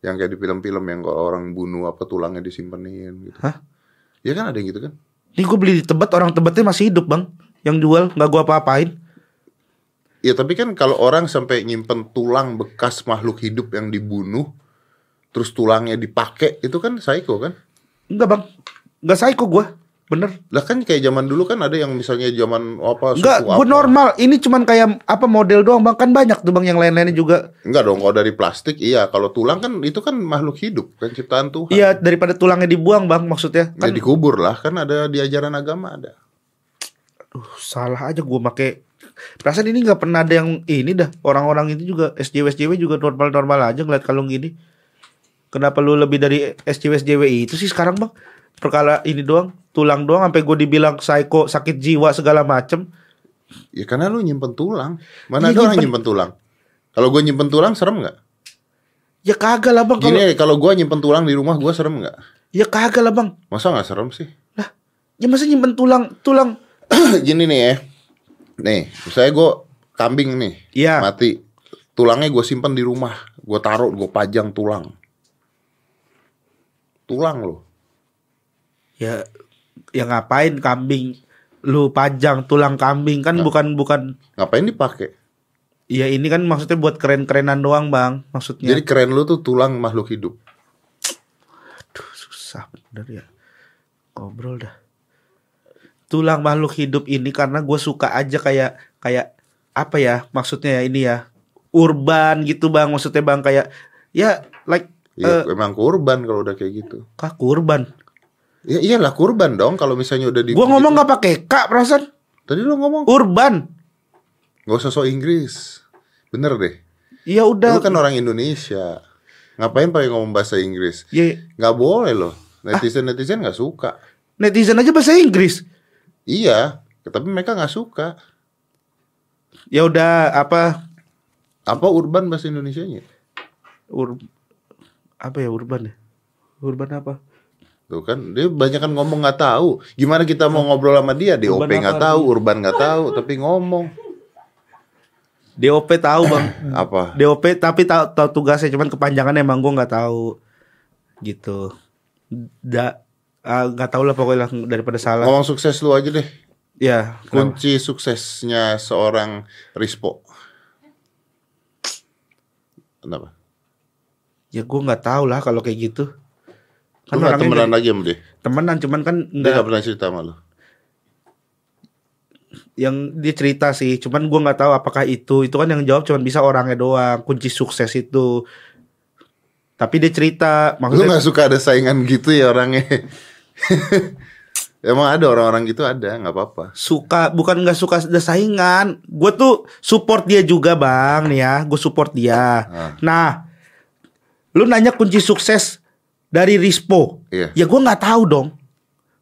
Yang kayak di film-film yang kalau orang bunuh apa tulangnya disimpenin gitu. Hah? Ya kan ada yang gitu kan? ini gue beli di Tebet, orang Tebetnya masih hidup bang. Yang jual, nggak gue apa-apain. Ya tapi kan kalau orang sampai nyimpen tulang bekas makhluk hidup yang dibunuh terus tulangnya dipakai itu kan psycho kan? Enggak bang, nggak psycho gue, bener. Lah kan kayak zaman dulu kan ada yang misalnya zaman apa Enggak, suku gue apa. normal. Ini cuman kayak apa model doang bang. Kan banyak tuh bang yang lain-lainnya juga. Enggak dong kalau dari plastik iya, kalau tulang kan itu kan makhluk hidup kan ciptaan Tuhan. Iya daripada tulangnya dibuang bang maksudnya. Ya Kan dikubur lah kan ada di ajaran agama ada. aduh, salah aja gue make. Perasaan ini nggak pernah ada yang ini dah. Orang-orang itu juga SJW SJW juga normal-normal aja ngeliat kalung gini. Kenapa lu lebih dari SJW SJW itu sih sekarang bang? Perkara ini doang, tulang doang sampai gue dibilang psycho, sakit jiwa segala macem. Ya karena lu nyimpen tulang. Mana Iya, ada orang nyimpen- nyimpen tulang? Kalau gue nyimpen tulang serem nggak? Ya kagak lah bang. Gini kalau gue nyimpen tulang di rumah gue serem nggak? ya kagak lah bang. Masa nggak serem sih? Ya masa nyimpen tulang, tulang. Gini nih ya. Nih, saya gue kambing nih. Iya. Mati. Tulangnya gue simpen di rumah. Gue taruh, gue pajang tulang. Tulang loh. Ya, ya ngapain kambing? Lu pajang tulang kambing kan bukan bukan. Ngapain dipakai? Ya ini kan maksudnya buat keren-kerenan doang bang. Maksudnya. Jadi keren lu tuh tulang makhluk hidup. Aduh, susah bener ya. ngobrol dah. Tulang makhluk hidup ini karena gue suka aja kayak kayak apa ya maksudnya ya ini ya urban gitu bang maksudnya bang kayak ya like Ya, eh, emang kurban kalau udah kayak gitu. kak kurban. Ya iyalah kurban dong kalau misalnya udah di Gue ngomong nggak pakai kak perasaan Tadi lu ngomong urban. nggak usah so Inggris. Bener deh. Ya udah. Lu kan orang Indonesia. Ngapain pakai ngomong bahasa Inggris? Ya Nggak boleh loh. Netizen netizen nggak suka. netizen aja bahasa Inggris. Iya, tapi mereka nggak suka. Ya udah apa Apa urban bahasa Indonesianya? ur apa ya urban ya? Urban apa? Tuh kan dia banyak kan ngomong nggak tahu. Gimana kita mau ngobrol sama dia? DOP nggak tahu, urban nggak tahu, tapi ngomong DOP tahu bang. apa? DOP tapi tahu tahu tugasnya cuman kepanjangan emang gue nggak tahu gitu. Da ah, nggak tahu lah pokoknya lah daripada salah. Ngomong sukses lu aja deh. Ya kenapa? Kunci suksesnya seorang Rispo. Kenapa? ya gue nggak tahu lah kalau kayak gitu. Lu nggak orangnya temenan lagi sama dia? temenan cuman kan Dia nggak nggak pernah cerita sama lu? yang dia cerita sih cuman gue nggak tahu apakah itu itu kan yang jawab cuman bisa orangnya doang kunci sukses itu tapi dia cerita Lu maksudnya nggak suka ada saingan gitu ya orangnya? Emang ada orang-orang gitu ada, nggak apa-apa. suka bukan nggak suka ada saingan gue tuh support dia juga bang nih ya gue support dia Ah. nah lu nanya kunci sukses dari Rispo Iya. ya gue nggak tahu dong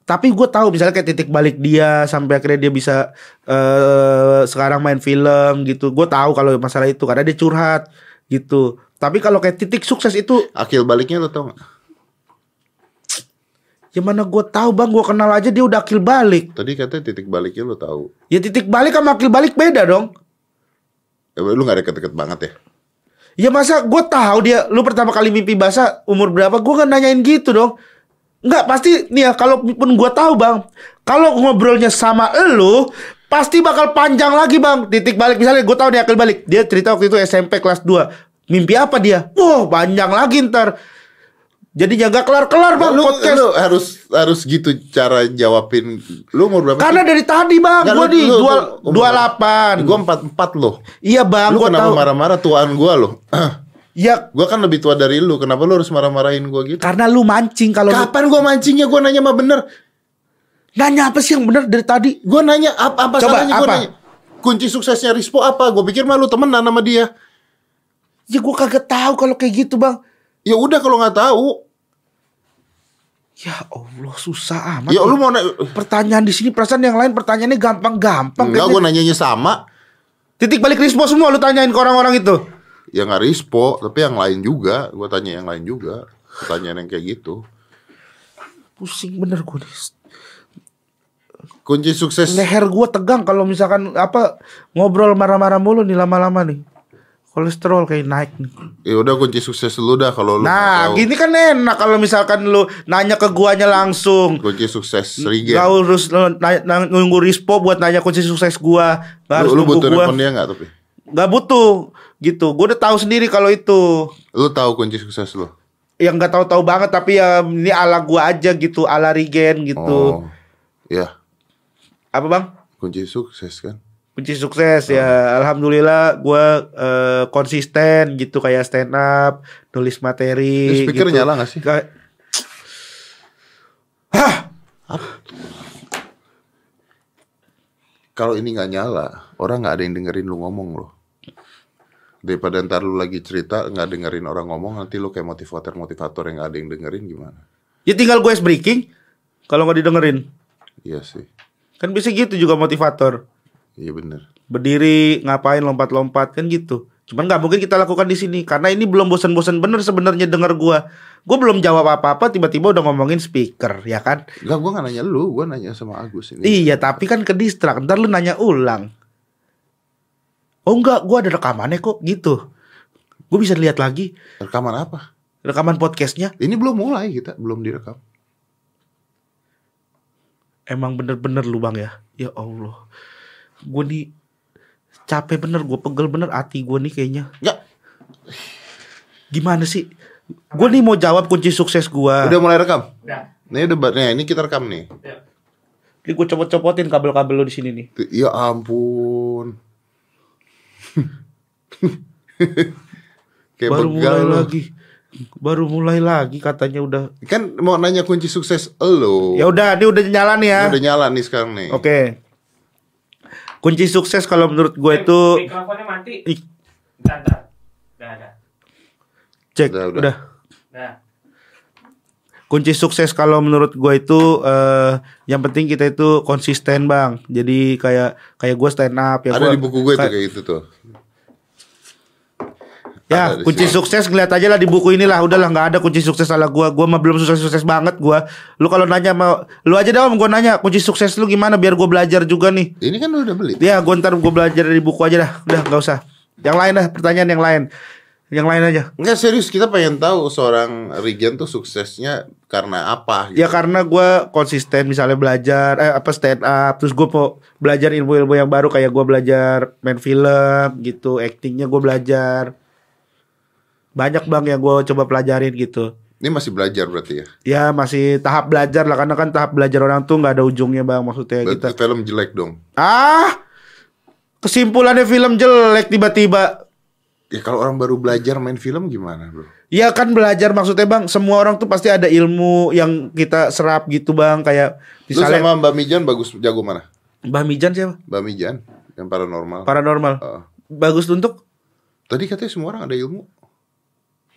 tapi gue tahu misalnya kayak titik balik dia sampai akhirnya dia bisa eh sekarang main film gitu gue tahu kalau masalah itu karena dia curhat gitu tapi kalau kayak titik sukses itu Akil baliknya lu tau nggak? ya mana gue tahu bang gue kenal aja dia udah akil balik Tadi katanya titik baliknya lu tahu. ya titik balik sama akil balik beda dong Ya, lu nggak deket-deket banget ya? Ya masa gue tahu dia lu pertama kali mimpi basah umur berapa gue kan nanyain gitu dong. Enggak pasti nih ya kalau pun gue tahu bang kalau ngobrolnya sama elu pasti bakal panjang lagi bang. Titik balik misalnya gue tahu nih akil balik. Dia cerita waktu itu SMP kelas 2 mimpi apa dia? Wah panjang lagi ntar jadi nggak kelar kelar bang lu, podcast lu harus harus gitu cara jawabin. Lu umur berapa? karena sih? dari tadi bang Nggak, gue lu- di lu- dua lu dua delapan Gua empat empat loh. iya bang Lu gue kenapa marah-marah tuaan gua loh? ya gua kan lebih tua dari lu. Kenapa lu harus marah-marahin gua gitu? karena lu mancing kalau lu- Kapan gua mancingnya? Gua nanya mah bener. nanya apa sih yang benar dari tadi Gua nanya apa apa Coba, salahnya gua apa? nanya. Kunci suksesnya Rispo apa? Gua pikir mah lu temenan sama dia. Ya gue kagak tahu kalau kayak gitu bang. Ya udah kalau nggak tahu. Ya Allah susah amat. Ya lu mau na- pertanyaan di sini perasaan yang lain pertanyaannya gampang-gampang. Enggak, gua nanyanya sama. Titik balik rispo semua lu tanyain ke orang-orang itu. Ya nggak Rispo, tapi yang lain juga. Gua tanya yang lain juga. Pertanyaan yang kayak gitu. Pusing bener gue nih. Kunci sukses Leher gue tegang kalau misalkan apa ngobrol marah-marah mulu nih lama-lama nih. Kolesterol kayak naik nih. Ya udah kunci sukses lu dah kalau lu Nah, tahu. gini kan enak kalau misalkan lu nanya ke guanya langsung. Kunci sukses Rigen. Gak harus nunggu rispo buat nanya kunci sukses gua. Gak harus Lu, lu butuh gua. dia nggak tapi? Gak butuh gitu. Gue udah tahu sendiri kalau itu. Lu tahu kunci sukses lu? yang nggak tahu-tahu banget tapi ya ini ala gua aja gitu ala Regen gitu Oh. Ya, apa bang kunci sukses kan. Kunci sukses ya alhamdulillah gua eh, konsisten gitu kayak stand up nulis materi Ini speaker gitu. nyala nggak sih? Kayak- Hah Kalau ini nggak nyala, orang nggak ada yang dengerin lu ngomong loh. Daripada ntar lu lagi cerita nggak dengerin orang ngomong, nanti lu kayak motivator motivator yang nggak ada yang dengerin gimana? ya tinggal gue breaking kalau nggak didengerin Iya sih, kan bisa gitu juga motivator iya bener. berdiri ngapain lompat-lompat kan gitu cuman nggak mungkin kita lakukan di sini karena ini belum bosan-bosan bener sebenarnya denger gua gue belum jawab apa-apa tiba-tiba udah ngomongin speaker ya kan Enggak, gua nggak nanya lu, gua nanya sama Agus ini. Iya, tapi kan ke distrak. Ntar lu nanya ulang. Oh enggak, gua ada rekamannya kok gitu. Gue bisa lihat lagi Rekaman apa? rekaman podcastnya. Ini belum mulai kita, belum direkam. Emang bener-bener lu bang ya. Ya Allah, gue nih capek bener, gue pegel bener hati gue nih kayaknya. Enggak, Gimana sih? Gue nih mau jawab kunci sukses gue. udah mulai rekam. Udah. Ini debatnya, ini kita rekam nih. Ya. Ini gue copot-copotin kabel-kabel lu di sini nih. Ya ampun. Kayak Baru begal mulai lagi. Baru mulai lagi katanya udah. Kan mau nanya kunci sukses lo. Ya udah, ini udah nyala nih ya. Ini udah nyala nih sekarang nih. Oke. Kunci sukses kalau menurut gue itu Mikrofonnya mati. Ih. Bentar, bentar. Udah ada. cek Udah, udah. udah. Nah, Kunci sukses kalau menurut gue itu eh yang penting kita itu konsisten bang. Jadi kayak kayak gue stand up ya. Ada gua- di buku gue kayak- kayak gitu tuh. Ya, Ada kunci sini. sukses ngeliat aja lah di buku inilah. Udahlah nggak ada kunci sukses salah gua. Gua mah belum sukses-sukses banget gua. Lu kalau nanya mau lu aja dah om gua nanya kunci sukses lu gimana biar gua belajar juga nih. Ini kan lu udah beli. Ya, gua ntar gua belajar dari buku aja dah. Udah nggak usah. Yang lain dah, pertanyaan yang lain. Yang lain aja. Enggak serius kita pengen tahu seorang Regen tuh suksesnya karena apa gitu. Ya karena gua konsisten misalnya belajar eh apa stand up terus gua mau belajar ilmu-ilmu yang baru kayak gua belajar main film gitu, actingnya gua belajar. Banyak bang yang gua coba pelajarin gitu. Ini masih belajar berarti ya. Ya masih tahap belajar lah karena kan tahap belajar orang tuh nggak ada ujungnya bang maksudnya Berarti kita. film jelek dong. Ah, kesimpulannya film jelek tiba-tiba. Ya kalau orang baru belajar main film gimana, Bro? Ya kan belajar maksudnya bang, semua orang tuh pasti ada ilmu yang kita serap gitu bang kayak Lu misalnya sama Mbak Mijan bagus jago mana? Mbah Mijan siapa? Mbak Mijan yang paranormal. Paranormal. Heeh. Bagus untuk Tadi katanya semua orang ada ilmu.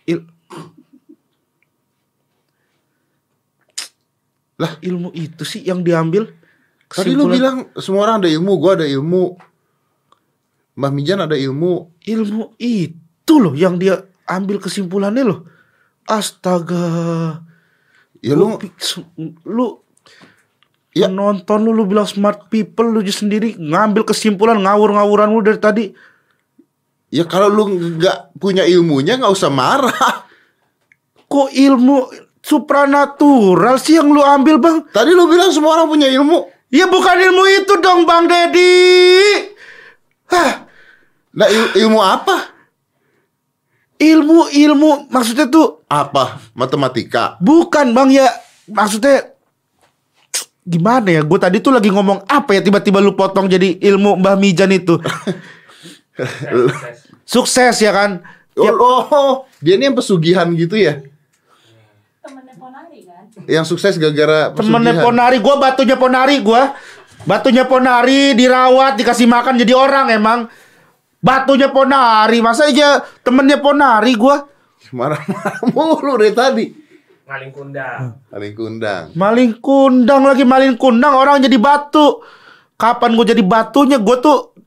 Il Lah? ilmu itu sih yang diambil. Tadi lu Kesimpulan- bilang semua orang ada ilmu, gua ada ilmu. Mbak Mijan ada ilmu. ilmu itu loh yang dia ambil kesimpulannya loh. Astaga. Ya lu lu Ya. nonton lu lu bilang smart people lu sendiri ngambil kesimpulan ngawur-ngawuran lu dari tadi. Ya kalau lu nggak punya ilmunya nggak usah marah. Kok ilmu supranatural sih yang lu ambil, Bang? Tadi lu bilang semua orang punya ilmu. Ya bukan ilmu itu dong, Bang Dedi. Hah, Nah, il- ilmu apa? ilmu ilmu maksudnya tuh Apa? Matematika. bukan, Bang ya. Maksudnya gimana ya? Gue tadi tuh lagi ngomong apa ya tiba-tiba lu potong jadi ilmu Mbah Mijan itu. sukses. Sukses ya kan? Oh, Ya, oh, dia ini yang pesugihan gitu ya? Temennya Ponari kan? Yang sukses gara-gara temennya. Ponari, gua batunya Ponari gua. Batunya Ponari dirawat, dikasih makan jadi orang emang. Batunya Ponari, masa aja temennya Ponari gua. Marah-marah mulu dari tadi. Ngaling kundang. Paling kundang. Maling kundang lagi maling kundang orang jadi batu. Kapan gua jadi batunya? Gua tuh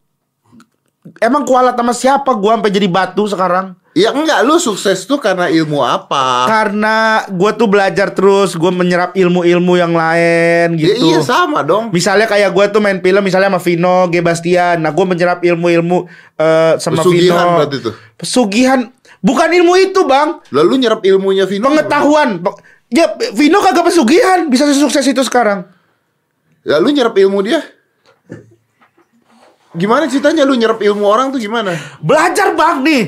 emang kualat sama siapa gua sampai jadi batu sekarang? Ya enggak, lu sukses tuh karena ilmu apa? Karena gua tuh belajar terus, gua menyerap ilmu-ilmu yang lain Ya, gitu. iya sama dong. Misalnya kayak gue tuh main film misalnya sama Vino, G. Bastian. Nah gue menyerap ilmu-ilmu eh, sama Pesugihan Vino. berarti tuh. Pesugihan. Bukan ilmu itu bang. Lalu nyerap ilmunya Vino. Pengetahuan. Pe- Ya Vino kagak pesugihan. Bisa sukses itu sekarang. Ya lu nyerap ilmu dia. Gimana ceritanya lu nyerap ilmu orang tuh gimana? Belajar bang nih.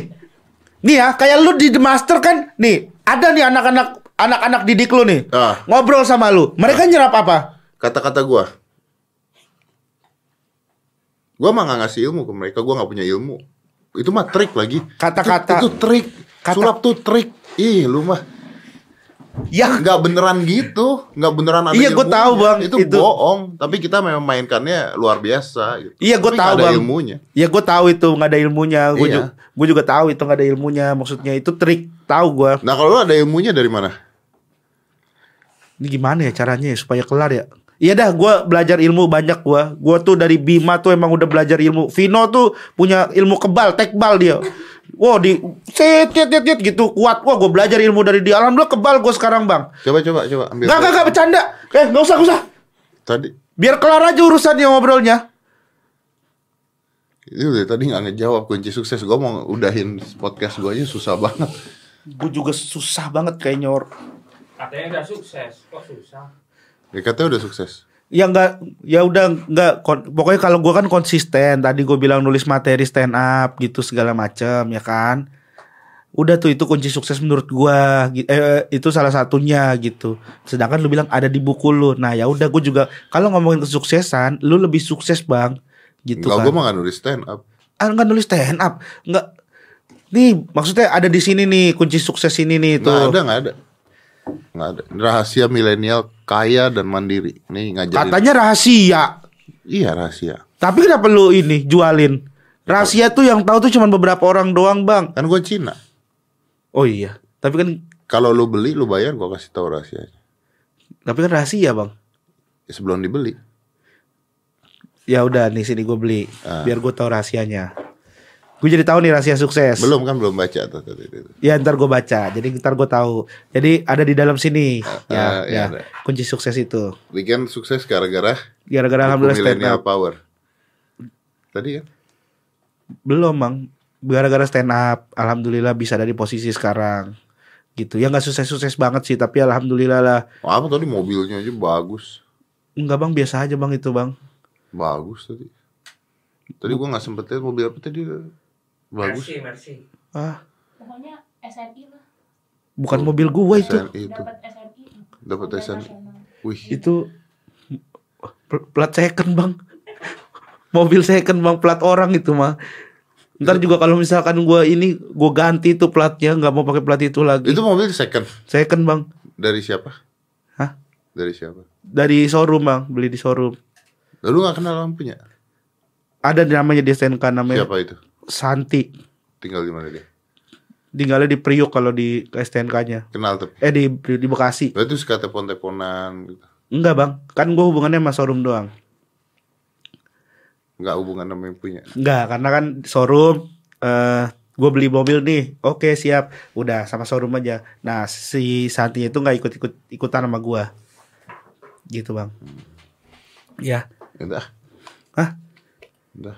Nih ya kayak lu di The Master kan. Nih ada nih anak-anak anak-anak didik lu nih. Ah. Ngobrol sama lu. Mereka nyerap apa? Kata-kata gua. Gua mah gak ngasih ilmu ke mereka, gua gak punya ilmu. Itu mah trik lagi. Kata-kata- Itu, itu trik. Kata- Sulap tuh trik. Ih, lu mah Ya nggak beneran gitu, nggak beneran ada Iya, ilmunya. tahu, Bang. Itu, Itu. bohong. Tapi kita memang mainkannya luar biasa. Gitu. Iya gue tahu bang. ilmunya. Ya gue tahu itu nggak ada ilmunya. Gue Iya. juga, gue juga tahu itu nggak ada ilmunya. Maksudnya itu trik. Tahu gue. Nah kalau lu ada ilmunya dari mana? Ini gimana ya caranya ya supaya kelar ya? Iya dah, gue belajar ilmu banyak gue. Gue tuh dari Bima tuh emang udah belajar ilmu. Vino tuh punya ilmu kebal, tekbal dia. Wow di set set set set gitu kuat. Wah gue belajar ilmu dari dia. Alhamdulillah kebal gue sekarang bang. Coba coba coba ambil. Gak gak gak bercanda. Eh nggak usah nggak usah. Tadi Biar kelar aja urusannya ngobrolnya. itu dari tadi nggak ngejawab kunci sukses. Gua mau udahin podcast gua aja susah banget. Gue juga susah banget kayaknya. Or. Katanya udah sukses. Kok susah? Ya katanya udah sukses. Ya enggak, ya udah enggak. Pokoknya kalau gua kan konsisten. Tadi gue bilang nulis materi stand up gitu segala macam ya kan. Udah tuh itu kunci sukses menurut gua gi- eh, itu salah satunya gitu. Sedangkan lu bilang ada di buku lu. Nah, ya udah gua juga kalau ngomongin kesuksesan, lu lebih sukses, Bang. Gitu Enggak, kan. gue mah gak nulis stand up. Ah, nggak nulis stand up. Nggak Nih, maksudnya ada di sini nih kunci sukses ini nih tuh. nggak ada. Nggak ada. Rahasia milenial kaya dan mandiri. Nih ngajarin. Katanya rahasia. Iya rahasia. Tapi kenapa lu ini jualin? Rahasia tuh yang tahu tuh cuma beberapa orang doang, Bang. Kan gue Cina. Oh iya. Tapi kan Kalau lu beli, lu bayar, gue kasih tahu rahasianya. tapi kan rahasia, Bang. Ya, sebelum dibeli. Ya udah nih sini gue beli Ah. biar gue tahu rahasianya. Gue jadi tahu nih rahasia sukses. Belum kan belum baca tuh tadi. Ya ntar gue baca. Jadi ntar gue tahu. Jadi ada di dalam sini. ya, Ah, ya. ada. Kunci sukses itu. Weekend sukses gara-gara Gara-gara alhamdulillah stand up. power. Tadi kan? Belum, Bang. Gara-gara stand up, alhamdulillah bisa ada di posisi sekarang. Gitu. Ya nggak sukses-sukses banget sih, tapi alhamdulillah lah. Oh, apa tadi mobilnya aja bagus. Enggak, Bang, biasa aja, Bang itu, Bang. Bagus tadi. Tadi gua nggak sempet lihat mobil apa tadi. Bagus. Mercy, Mercy. Ah, Pokoknya SNI lah. bukan mobil gua itu. SNI itu. Dapat SNI. Dapat SNI. Wih. Itu pl- plat second, Bang. Mobil second, Bang, plat orang itu mah. Ntar juga kalau misalkan gua ini gua ganti tuh platnya, nggak mau pakai plat itu lagi. Itu mobil second. Second, Bang. Dari siapa? Hah? Dari siapa? Dari showroom, Bang. Beli di showroom. Lalu nggak kenal lampunya? Ada namanya di STNK namanya Siapa itu? Santi. Tinggal di mana dia? Tinggalnya di Priuk kalau di STNK-nya. Kenal tapi. Eh di di Bekasi. Berarti suka telepon-teleponan gitu. Enggak, Bang. Kan gua hubungannya sama showroom doang. Nggak hubungan sama yang punya. Enggak, karena kan showroom eh gue beli mobil nih. Oke, siap. Udah sama showroom aja. Nah, si Santi itu nggak ikut-ikut ikutan sama gua. Gitu, Bang. Ya. Udah. Hah? Udah.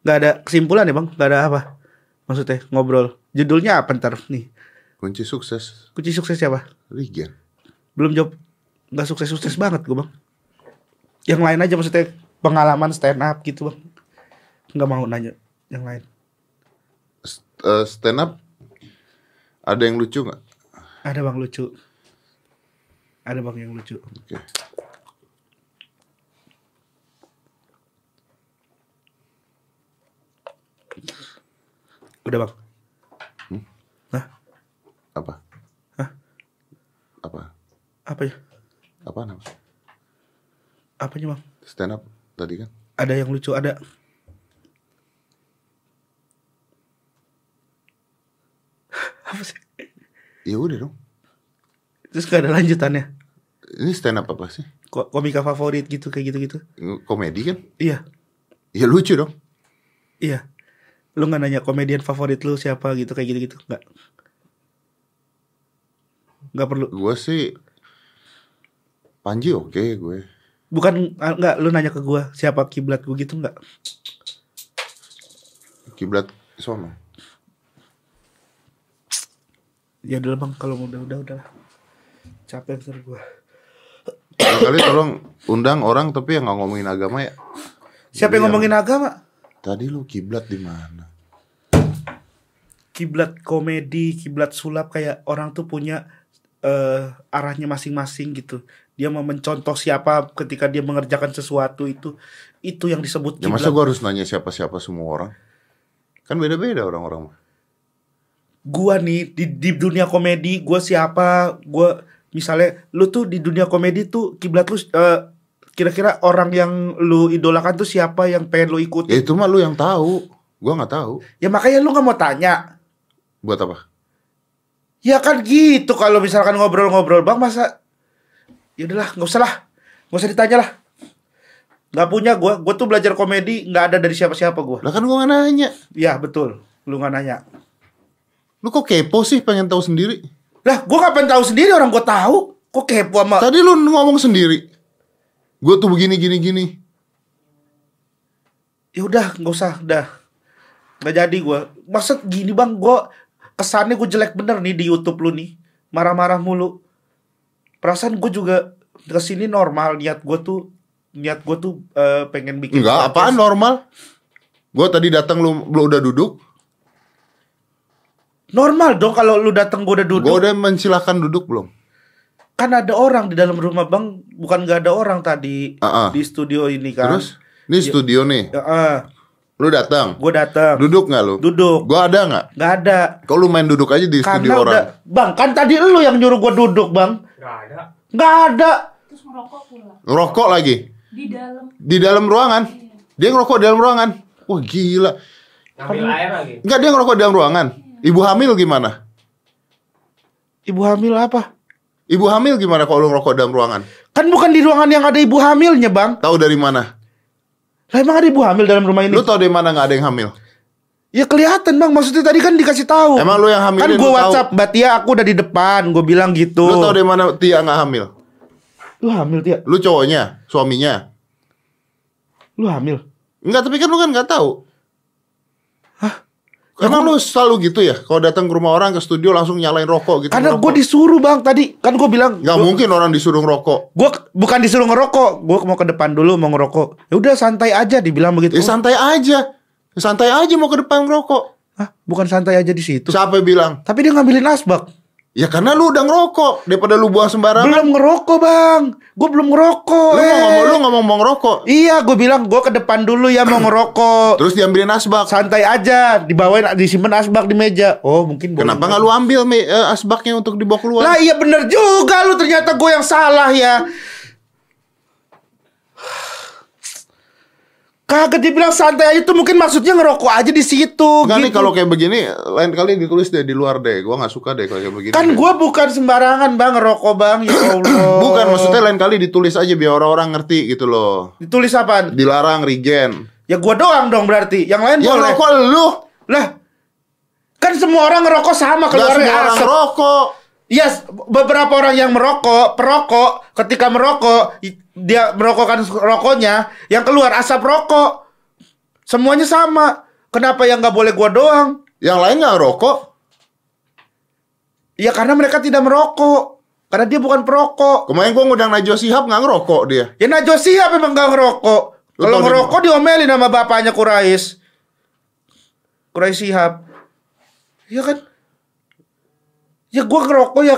Nggak ada kesimpulan ya, Bang? Nggak ada apa? Maksudnya ngobrol. Judulnya apa ntar nih? Kunci sukses. Kunci sukses siapa? Regen. Belum jawab. Nggak sukses-sukses banget gue, Bang. Yang lain aja maksudnya pengalaman stand up gitu, Bang. Nggak mau nanya yang lain. S- eh, stand up ada yang lucu nggak? Ada Bang lucu. Ada Bang yang lucu. Oke. Udah Bang. Hah? Apa? Hah? Apa? Apa ya? Apa nama? Apanya Bang? Stand up tadi kan? Ada yang lucu, ada. Apa sih? Ya udah dong. Terus gak ada lanjutannya. Ini stand up apa sih? Ko- Komika favorit gitu kayak gitu-gitu. Komedi kan? Iya, Ya lucu dong. iya. Lu gak nanya komedian favorit lu siapa gitu kayak gitu-gitu? Nggak. Nggak perlu. Gue sih Panji oke gue. Bukan nggak lu nanya ke gua siapa kiblat gua gitu nggak? Kiblat sono. Ya udah bang kalau udah udah udah capek ntar gua. Kali tolong undang orang tapi yang nggak ngomongin agama ya. Siapa yang ngomongin agama? Tadi lu kiblat di mana? Kiblat komedi, kiblat sulap kayak orang tuh punya eh arahnya masing-masing gitu. Dia mau mencontoh siapa ketika dia mengerjakan sesuatu itu itu yang disebut Ya kiblat. masa gue harus nanya siapa-siapa semua orang? Kan beda-beda orang-orang mah. Gua nih di, di dunia komedi, gua siapa? Gua misalnya lu tuh di dunia komedi tuh kiblat lu eh, kira-kira orang yang lu idolakan tuh siapa yang pengen lu ikuti? Ya itu mah lu yang tahu. Gua nggak tahu. Ya makanya lu nggak mau tanya. Buat apa? Ya kan gitu kalau misalkan ngobrol-ngobrol bang masa ya udahlah nggak usah lah nggak usah ditanya lah nggak punya gua gua tuh belajar komedi nggak ada dari siapa-siapa gua Lah kan gua nggak nanya. ya betul lu nggak nanya Lu kok kepo sih pengen tahu sendiri? lah gua kapan tahu sendiri orang gua tahu kok kepo sama Tadi lu ngomong sendiri. Gue tuh begini gini gini. ya udah nggak usah udah nggak jadi gua maksud gini bang gua kesannya gua jelek bener nih di YouTube lu nih marah-marah mulu perasaan gua juga ke sini normal niat gua tuh niat gua tuh eh, pengen bikin Enggak, podcast. apaan normal? Gue tadi datang lu, lu udah duduk. Normal dong kalau lu datang gue udah duduk. Gue udah mensilakan duduk belum? Kan ada orang di dalam rumah bang, bukan nggak ada orang tadi ah. di studio ini kan. Terus? Ini studio nih. Lu datang. gue datang, Duduk nggak lu? duduk, Gua ada nggak? nggak ada. Kau lu main duduk aja di studio Karena orang. udah, bang kan tadi lu yang nyuruh gue duduk bang, Gak ada. nggak ada. Terus ngerokok pula Ngerokok lagi di dalam. di dalam ruangan. Dia ngerokok di dalam ruangan. Wah gila. Ngambil air lagi. Enggak dia ngerokok di dalam ruangan. Ibu hamil gimana? Ibu hamil apa? Ibu hamil gimana kalau lu ngerokok dalam ruangan? Kan bukan di ruangan yang ada ibu hamilnya bang. Tahu dari mana? Lah emang ada ibu hamil dalam rumah ini? Lu tahu dari mana nggak ada yang hamil? Ya kelihatan bang, maksudnya tadi kan dikasih tahu. Emang lu yang hamilin Kan gue? WhatsApp, Mbak Tia aku udah di depan, gue bilang gitu. Lu tahu dari mana Tia nggak hamil? Lu hamil Tia? Lu cowoknya, suaminya. Lu hamil? Enggak, tapi kan lu kan nggak tahu. Emang lu selalu gitu ya? Kalau datang ke rumah orang ke studio langsung nyalain rokok gitu. Karena gue disuruh bang tadi, kan gue bilang. Nggak mungkin orang disuruh ngerokok. Gue bukan disuruh ngerokok, gue mau ke depan dulu mau ngerokok. Ya udah santai aja, dibilang begitu. Ya santai aja. Santai aja mau ke depan ngerokok. Hah, bukan santai aja di situ. Siapa bilang? Tapi dia ngambilin asbak. Ya karena lu udah ngerokok daripada lu buang sembarangan. Belum ngerokok bang, gue belum ngerokok. Lu mau eh. ngomong lu ngomong mau ngerokok. Iya, gue bilang gue ke depan dulu ya mau ngerokok. Terus diambilin asbak. Santai aja, dibawain disimpan asbak di meja. Oh mungkin. Kenapa nggak lu ambil me- eh, asbaknya untuk dibawa keluar? Lah iya bener juga lu ternyata gue yang salah ya. Kagak dibilang santai aja tuh mungkin maksudnya ngerokok aja di situ. Enggak nih gitu. kalau kayak begini lain kali ditulis deh di luar deh. Gua nggak suka deh kalau kayak begini. kan deh. gue bukan sembarangan bang ngerokok bang ya Allah. bukan maksudnya lain kali ditulis aja biar orang-orang ngerti gitu loh. Ditulis apaan? Dilarang regen. Ya gue doang dong berarti. Yang lain Ya boleh. rokok lu. Lah kan semua orang ngerokok sama Gak keluarnya semua orang asap. rokok. Iya, beberapa orang yang merokok, perokok, ketika merokok, dia merokokkan rokoknya, yang keluar asap rokok. Semuanya sama. Kenapa yang nggak boleh gua doang? Yang lain nggak rokok. Ya karena mereka tidak merokok. Karena dia bukan perokok. Kemarin gua ngundang Najwa Shihab nggak ngerokok dia. Ya Najwa siapa memang nggak ngerokok? Kalau ngerokok diomelin sama bapaknya Kurais. Kurais Sihab. Ya kan? Ya gua ngerokok ya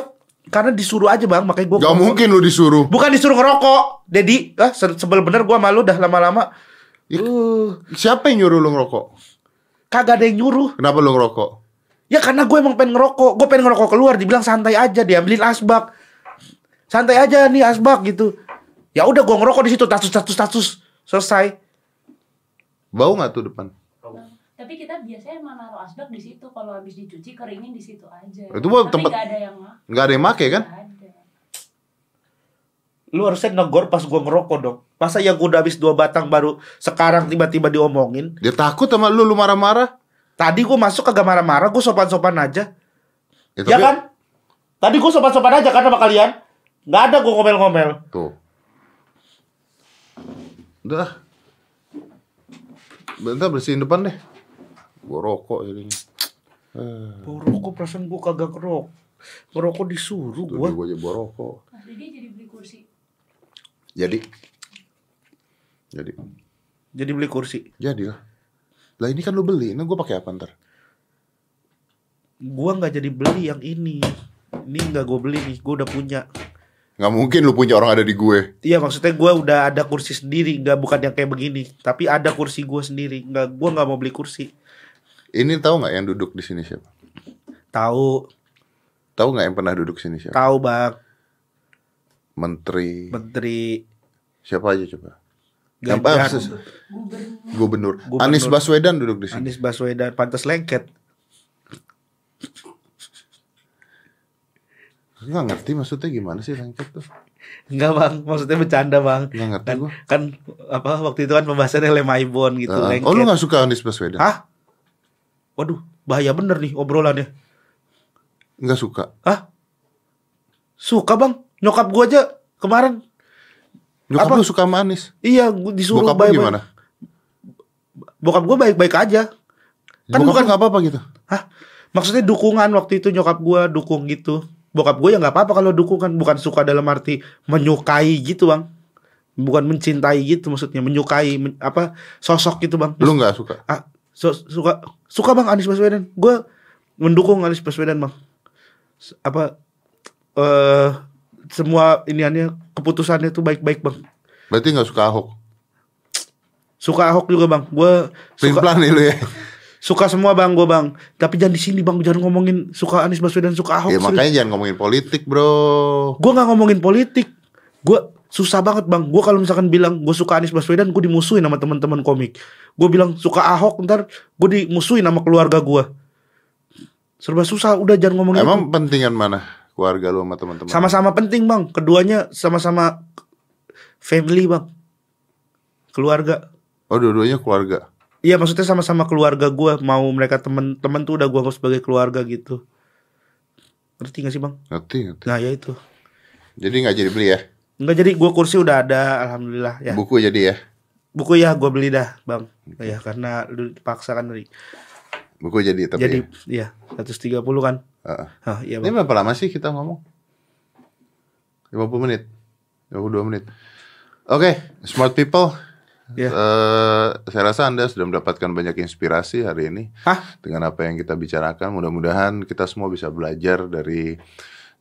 karena disuruh aja bang, makanya gua Gak mungkin lu disuruh. Bukan disuruh ngerokok, Dedi. Ah, se- sebel bener gua malu dah lama-lama. Ya, Uh, Siapa yang nyuruh lu ngerokok? kagak ada yang nyuruh. Kenapa lu ngerokok? Ya karena gue emang pengen ngerokok. Gue pengen ngerokok keluar, dibilang santai aja, diambilin asbak. Santai aja nih asbak gitu. Ya udah gue ngerokok di situ, tatus tatus tatus selesai. Bau nggak tuh depan? Tapi kita biasanya emang naruh asbak di situ kalau habis dicuci keringin di situ aja. Itu buat Tapi tempat- nggak ada yang. Nggak ada yang make kan? Ada. Lu harusnya negor pas gue ngerokok dong. Masa ya gue udah habis dua batang baru sekarang tiba-tiba diomongin. Dia takut sama lu, lu marah-marah. Tadi gue masuk kagak marah-marah, gue sopan-sopan aja. Ya, Ya kan? Tadi gue sopan-sopan aja kan sama kalian. Nggak ada gue ngomel-ngomel. Tuh. Udah. Bentar bersihin depan deh. Gua rokok ini. Bau rokok perasaan gue kagak ngerok. Ngerokok disuruh gue. dia gua aja bawa rokok. Jadi dia jadi beli kursi. Jadi. Jadi. Jadi beli kursi. Jadi lah. Lah ini kan lu beli, nah gua pakai apa ntar? Gua nggak jadi beli yang ini. Ini nggak gue beli nih. Gue udah punya. Nggak mungkin lu punya orang ada di gue. Iya maksudnya gue udah ada kursi sendiri. Nggak bukan yang kayak begini. Tapi ada kursi gue sendiri. Nggak. Gue nggak mau beli kursi. Ini tahu nggak yang duduk di sini siapa? Tahu. Tahu nggak yang pernah duduk sini siapa? Tahu bang. Menteri. Menteri. Siapa aja coba? Ses- Gubernur. Gubernur. Gubernur. Anies Baswedan duduk di sini. Anies Baswedan. Pantas lengket. Nggak ngerti maksudnya gimana sih lengket tuh? Enggak bang. Maksudnya bercanda bang. Nggak ngerti Kan, gua. kan apa waktu itu kan pembahasannya Lemaibon gitu. Ah, lengket. oh lu nggak suka Anies Baswedan? Hah? Waduh. Bahaya bener nih obrolannya. Nggak suka. Hah? Suka bang? Nyokap gua aja kemarin Nyokap Apa? lu suka sama Anies? Iya gua disuruh Bokap baik-baik. gimana? Bokap gua baik-baik aja Kan Bokap bukan- nggak apa-apa gitu? Hah? Maksudnya dukungan waktu itu nyokap gua dukung gitu Bokap gua ya nggak apa-apa kalau dukungan Bukan suka dalam arti menyukai gitu bang Bukan mencintai gitu maksudnya Menyukai men- apa sosok gitu bang Lu nggak suka? ah, so- Suka Suka bang Anies Baswedan Gua mendukung Anies Baswedan bang. Apa eh semua iniannya keputusannya tuh baik-baik bang. Berarti nggak suka Ahok. Suka Ahok juga bang. Gue suka pelan nih lu ya. suka semua bang gue bang. Tapi jangan di sini bang. Jangan ngomongin suka Anies Baswedan suka Ahok. Ya makanya jangan ngomongin politik bro. Gue nggak ngomongin politik. Gue susah banget bang. Gue kalau misalkan bilang gue suka Anies Baswedan, gue dimusuhin sama teman-teman komik. Gue bilang suka Ahok, ntar gue dimusuhin sama keluarga gue. Serba susah. Udah jangan ngomongin. Emang itu. pentingan mana keluarga lu sama teman-teman? sama-sama penting bang. Keduanya sama-sama family bang. Keluarga. Oh dua-duanya keluarga. Iya maksudnya sama-sama keluarga gue. Mau mereka temen-temen tuh udah gue anggap sebagai keluarga gitu. Ngerti gak sih bang? Ngerti ngerti. Nah ya itu. Jadi nggak jadi beli ya? Enggak jadi gue kursi udah ada alhamdulillah ya. Buku jadi ya? Buku ya gue beli dah bang. Ya karena lu dipaksa kan tadi. Buku jadi tapi. Jadi ya? iya 130 kan. Heeh. Hah, iya Ini berapa lama sih kita ngomong? 50 menit. 52 menit. Oke, smart people. Ya. Eh, saya rasa Anda sudah mendapatkan banyak inspirasi hari ini Hah? dengan apa yang kita bicarakan. Mudah-mudahan kita semua bisa belajar dari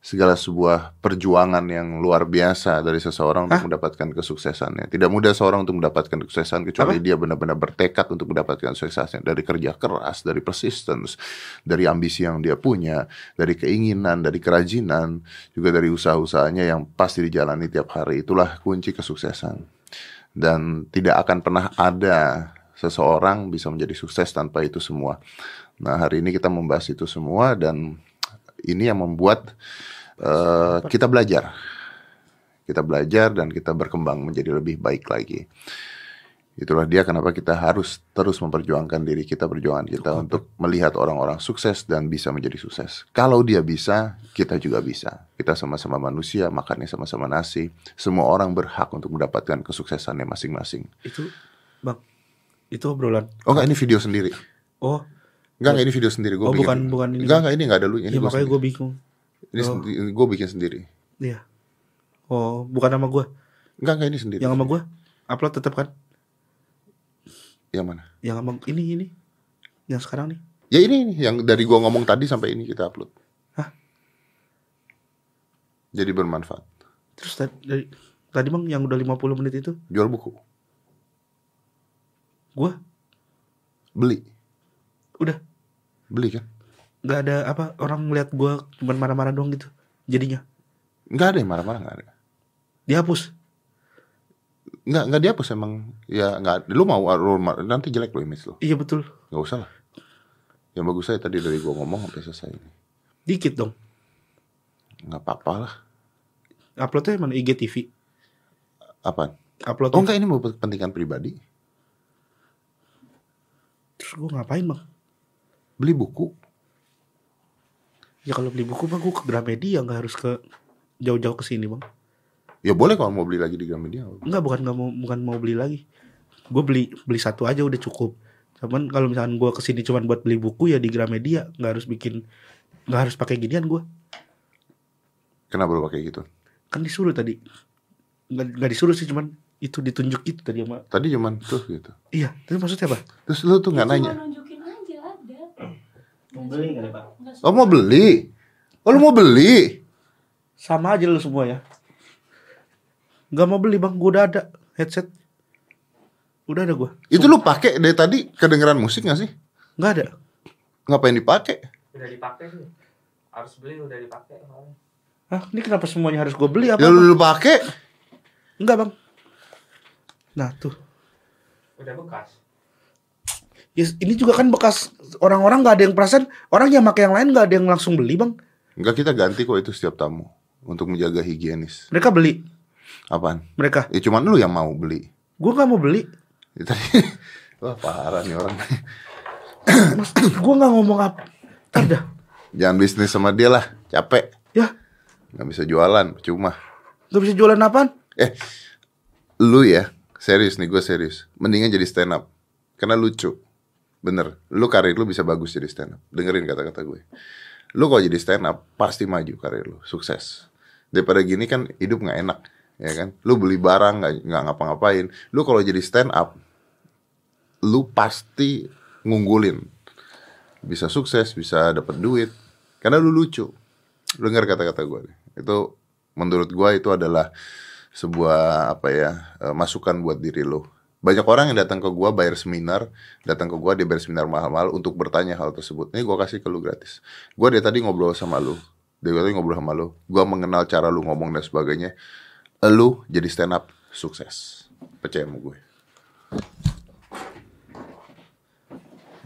segala sebuah perjuangan yang luar biasa dari seseorang untuk mendapatkan kesuksesannya. Tidak mudah seorang untuk mendapatkan kesuksesan kecuali dia benar-benar bertekad untuk mendapatkan kesuksesannya dari kerja keras, dari persistence, dari ambisi yang dia punya, dari keinginan, dari kerajinan, juga dari usaha-usahanya yang pasti dijalani tiap hari. Itulah kunci kesuksesan. Dan tidak akan pernah ada seseorang bisa menjadi sukses tanpa itu semua. Nah, hari ini kita membahas itu semua dan ini yang membuat eh, kita belajar. Kita belajar dan kita berkembang menjadi lebih baik lagi. Itulah dia kenapa kita harus terus memperjuangkan diri kita, perjuangan kita untuk melihat orang-orang sukses dan bisa menjadi sukses. Kalau dia bisa, kita juga bisa. Kita sama-sama manusia, makannya sama-sama nasi. Semua orang berhak untuk mendapatkan kesuksesannya masing-masing. Itu bang. Itu obrolan. Oh enggak, ini video sendiri. Oh. Enggak, enggak ini video sendiri. Gua Oh, bikin. bukan- bukan ini. Enggak, enggak ini enggak ada lu. Ini Iya gua makanya gue bingung. Ini sendi- gue bikin sendiri. Iya. Oh bukan sama gue. Enggak, enggak ini sendiri. Yang sama gue upload tetap kan? Yang mana? Yang sama ini ini. Yang sekarang nih. Ya ini, ini yang dari gua ngomong tadi sampai ini kita upload. Hah? Jadi bermanfaat. Terus tadi, dari, tadi bang yang udah 50 menit itu Jual buku, gue beli, udah beli kan? nggak ada apa orang ngeliat gue cuman marah-marah doang gitu jadinya Enggak ada yang marah-marah enggak ada. dihapus Enggak, enggak dihapus emang. Ya enggak lu mau ma- nanti jelek lo image lo. iya betul Enggak usah lah. Yang bagus saya tadi dari gua ngomong sampai selesai ini. dikit dong Enggak apa-apa lah. uploadnya mana IGTV Apa? upload Oh enggak ini mau kepentingan pribadi. terus gue ngapain bang Beli buku. ya kalau beli buku bang gue ke Gramedia nggak harus ke jauh-jauh ke sini bang Ya boleh kalau mau beli lagi di Gramedia. Enggak bukan nggak mau bukan mau beli lagi gue beli beli satu aja udah cukup cuman kalau misalkan gue ke sini cuman buat beli buku ya di Gramedia nggak harus bikin nggak harus pakai ginian gue Kenapa lu pakai gitu? kan disuruh tadi nggak nggak disuruh sih cuman itu ditunjuk gitu tadi sama Tadi cuman tuh gitu. iya tapi maksudnya apa Terus lu tuh nggak nanya. nunjukin. Mau beli deh pak? Oh mau beli? Oh lu mau beli? sama aja lu semua ya nggak mau beli bang gue udah ada headset udah ada gue Itu lu pakai dari tadi kedengeran musik gak sih? nggak ada Ngapain dipakai? Udah dipakai sih. Harus beli udah dipakai. ah ini kenapa semuanya harus gue beli apa, Ya lu, lu pakai. enggak bang nah tuh Udah bekas. Ya, ini juga kan bekas orang-orang nggak ada yang perasaan orang yang pakai yang lain nggak ada yang langsung beli bang Enggak kita ganti kok itu setiap tamu untuk menjaga higienis. mereka beli Apaan? mereka Ya cuman lu yang mau beli. gue nggak mau beli Ya, tadi wah parah nih orang. mas gue nggak ngomong apa dah Jangan bisnis sama dia lah, capek. ya Nggak bisa jualan, cuma. nggak bisa jualan apaan Eh, lu ya, serius nih gue serius. Mendingan jadi stand up. Karena lucu. Bener, lu karir lu bisa bagus jadi stand up. Dengerin kata-kata gue. Lu kalau jadi stand up, pasti maju karir lu, sukses. Daripada gini kan hidup nggak enak, ya kan? Lu beli barang nggak nggak ngapa-ngapain. Lu kalau jadi stand up, lu pasti ngunggulin. bisa sukses, bisa dapat duit karena lu lucu. Lu dengar kata-kata gue Itu menurut gue itu adalah sebuah apa ya eh, masukan buat diri lo. Banyak orang yang datang ke gua bayar seminar, datang ke gua dia bayar seminar mahal-mahal untuk bertanya hal tersebut. Ini gua kasih ke lu gratis. Gua dari tadi ngobrol sama lu. Dari tadi ngobrol sama lu. Gua mengenal cara lu ngomong dan sebagainya. Lu jadi stand up sukses. Percaya sama gue.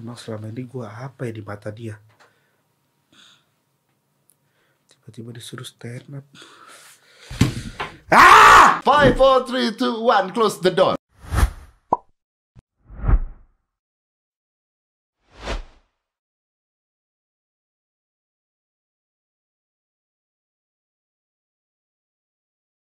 Emang selama ini gua apa ya di mata dia? Tiba-tiba disuruh stand up. Five, four, three, two, one, close the door.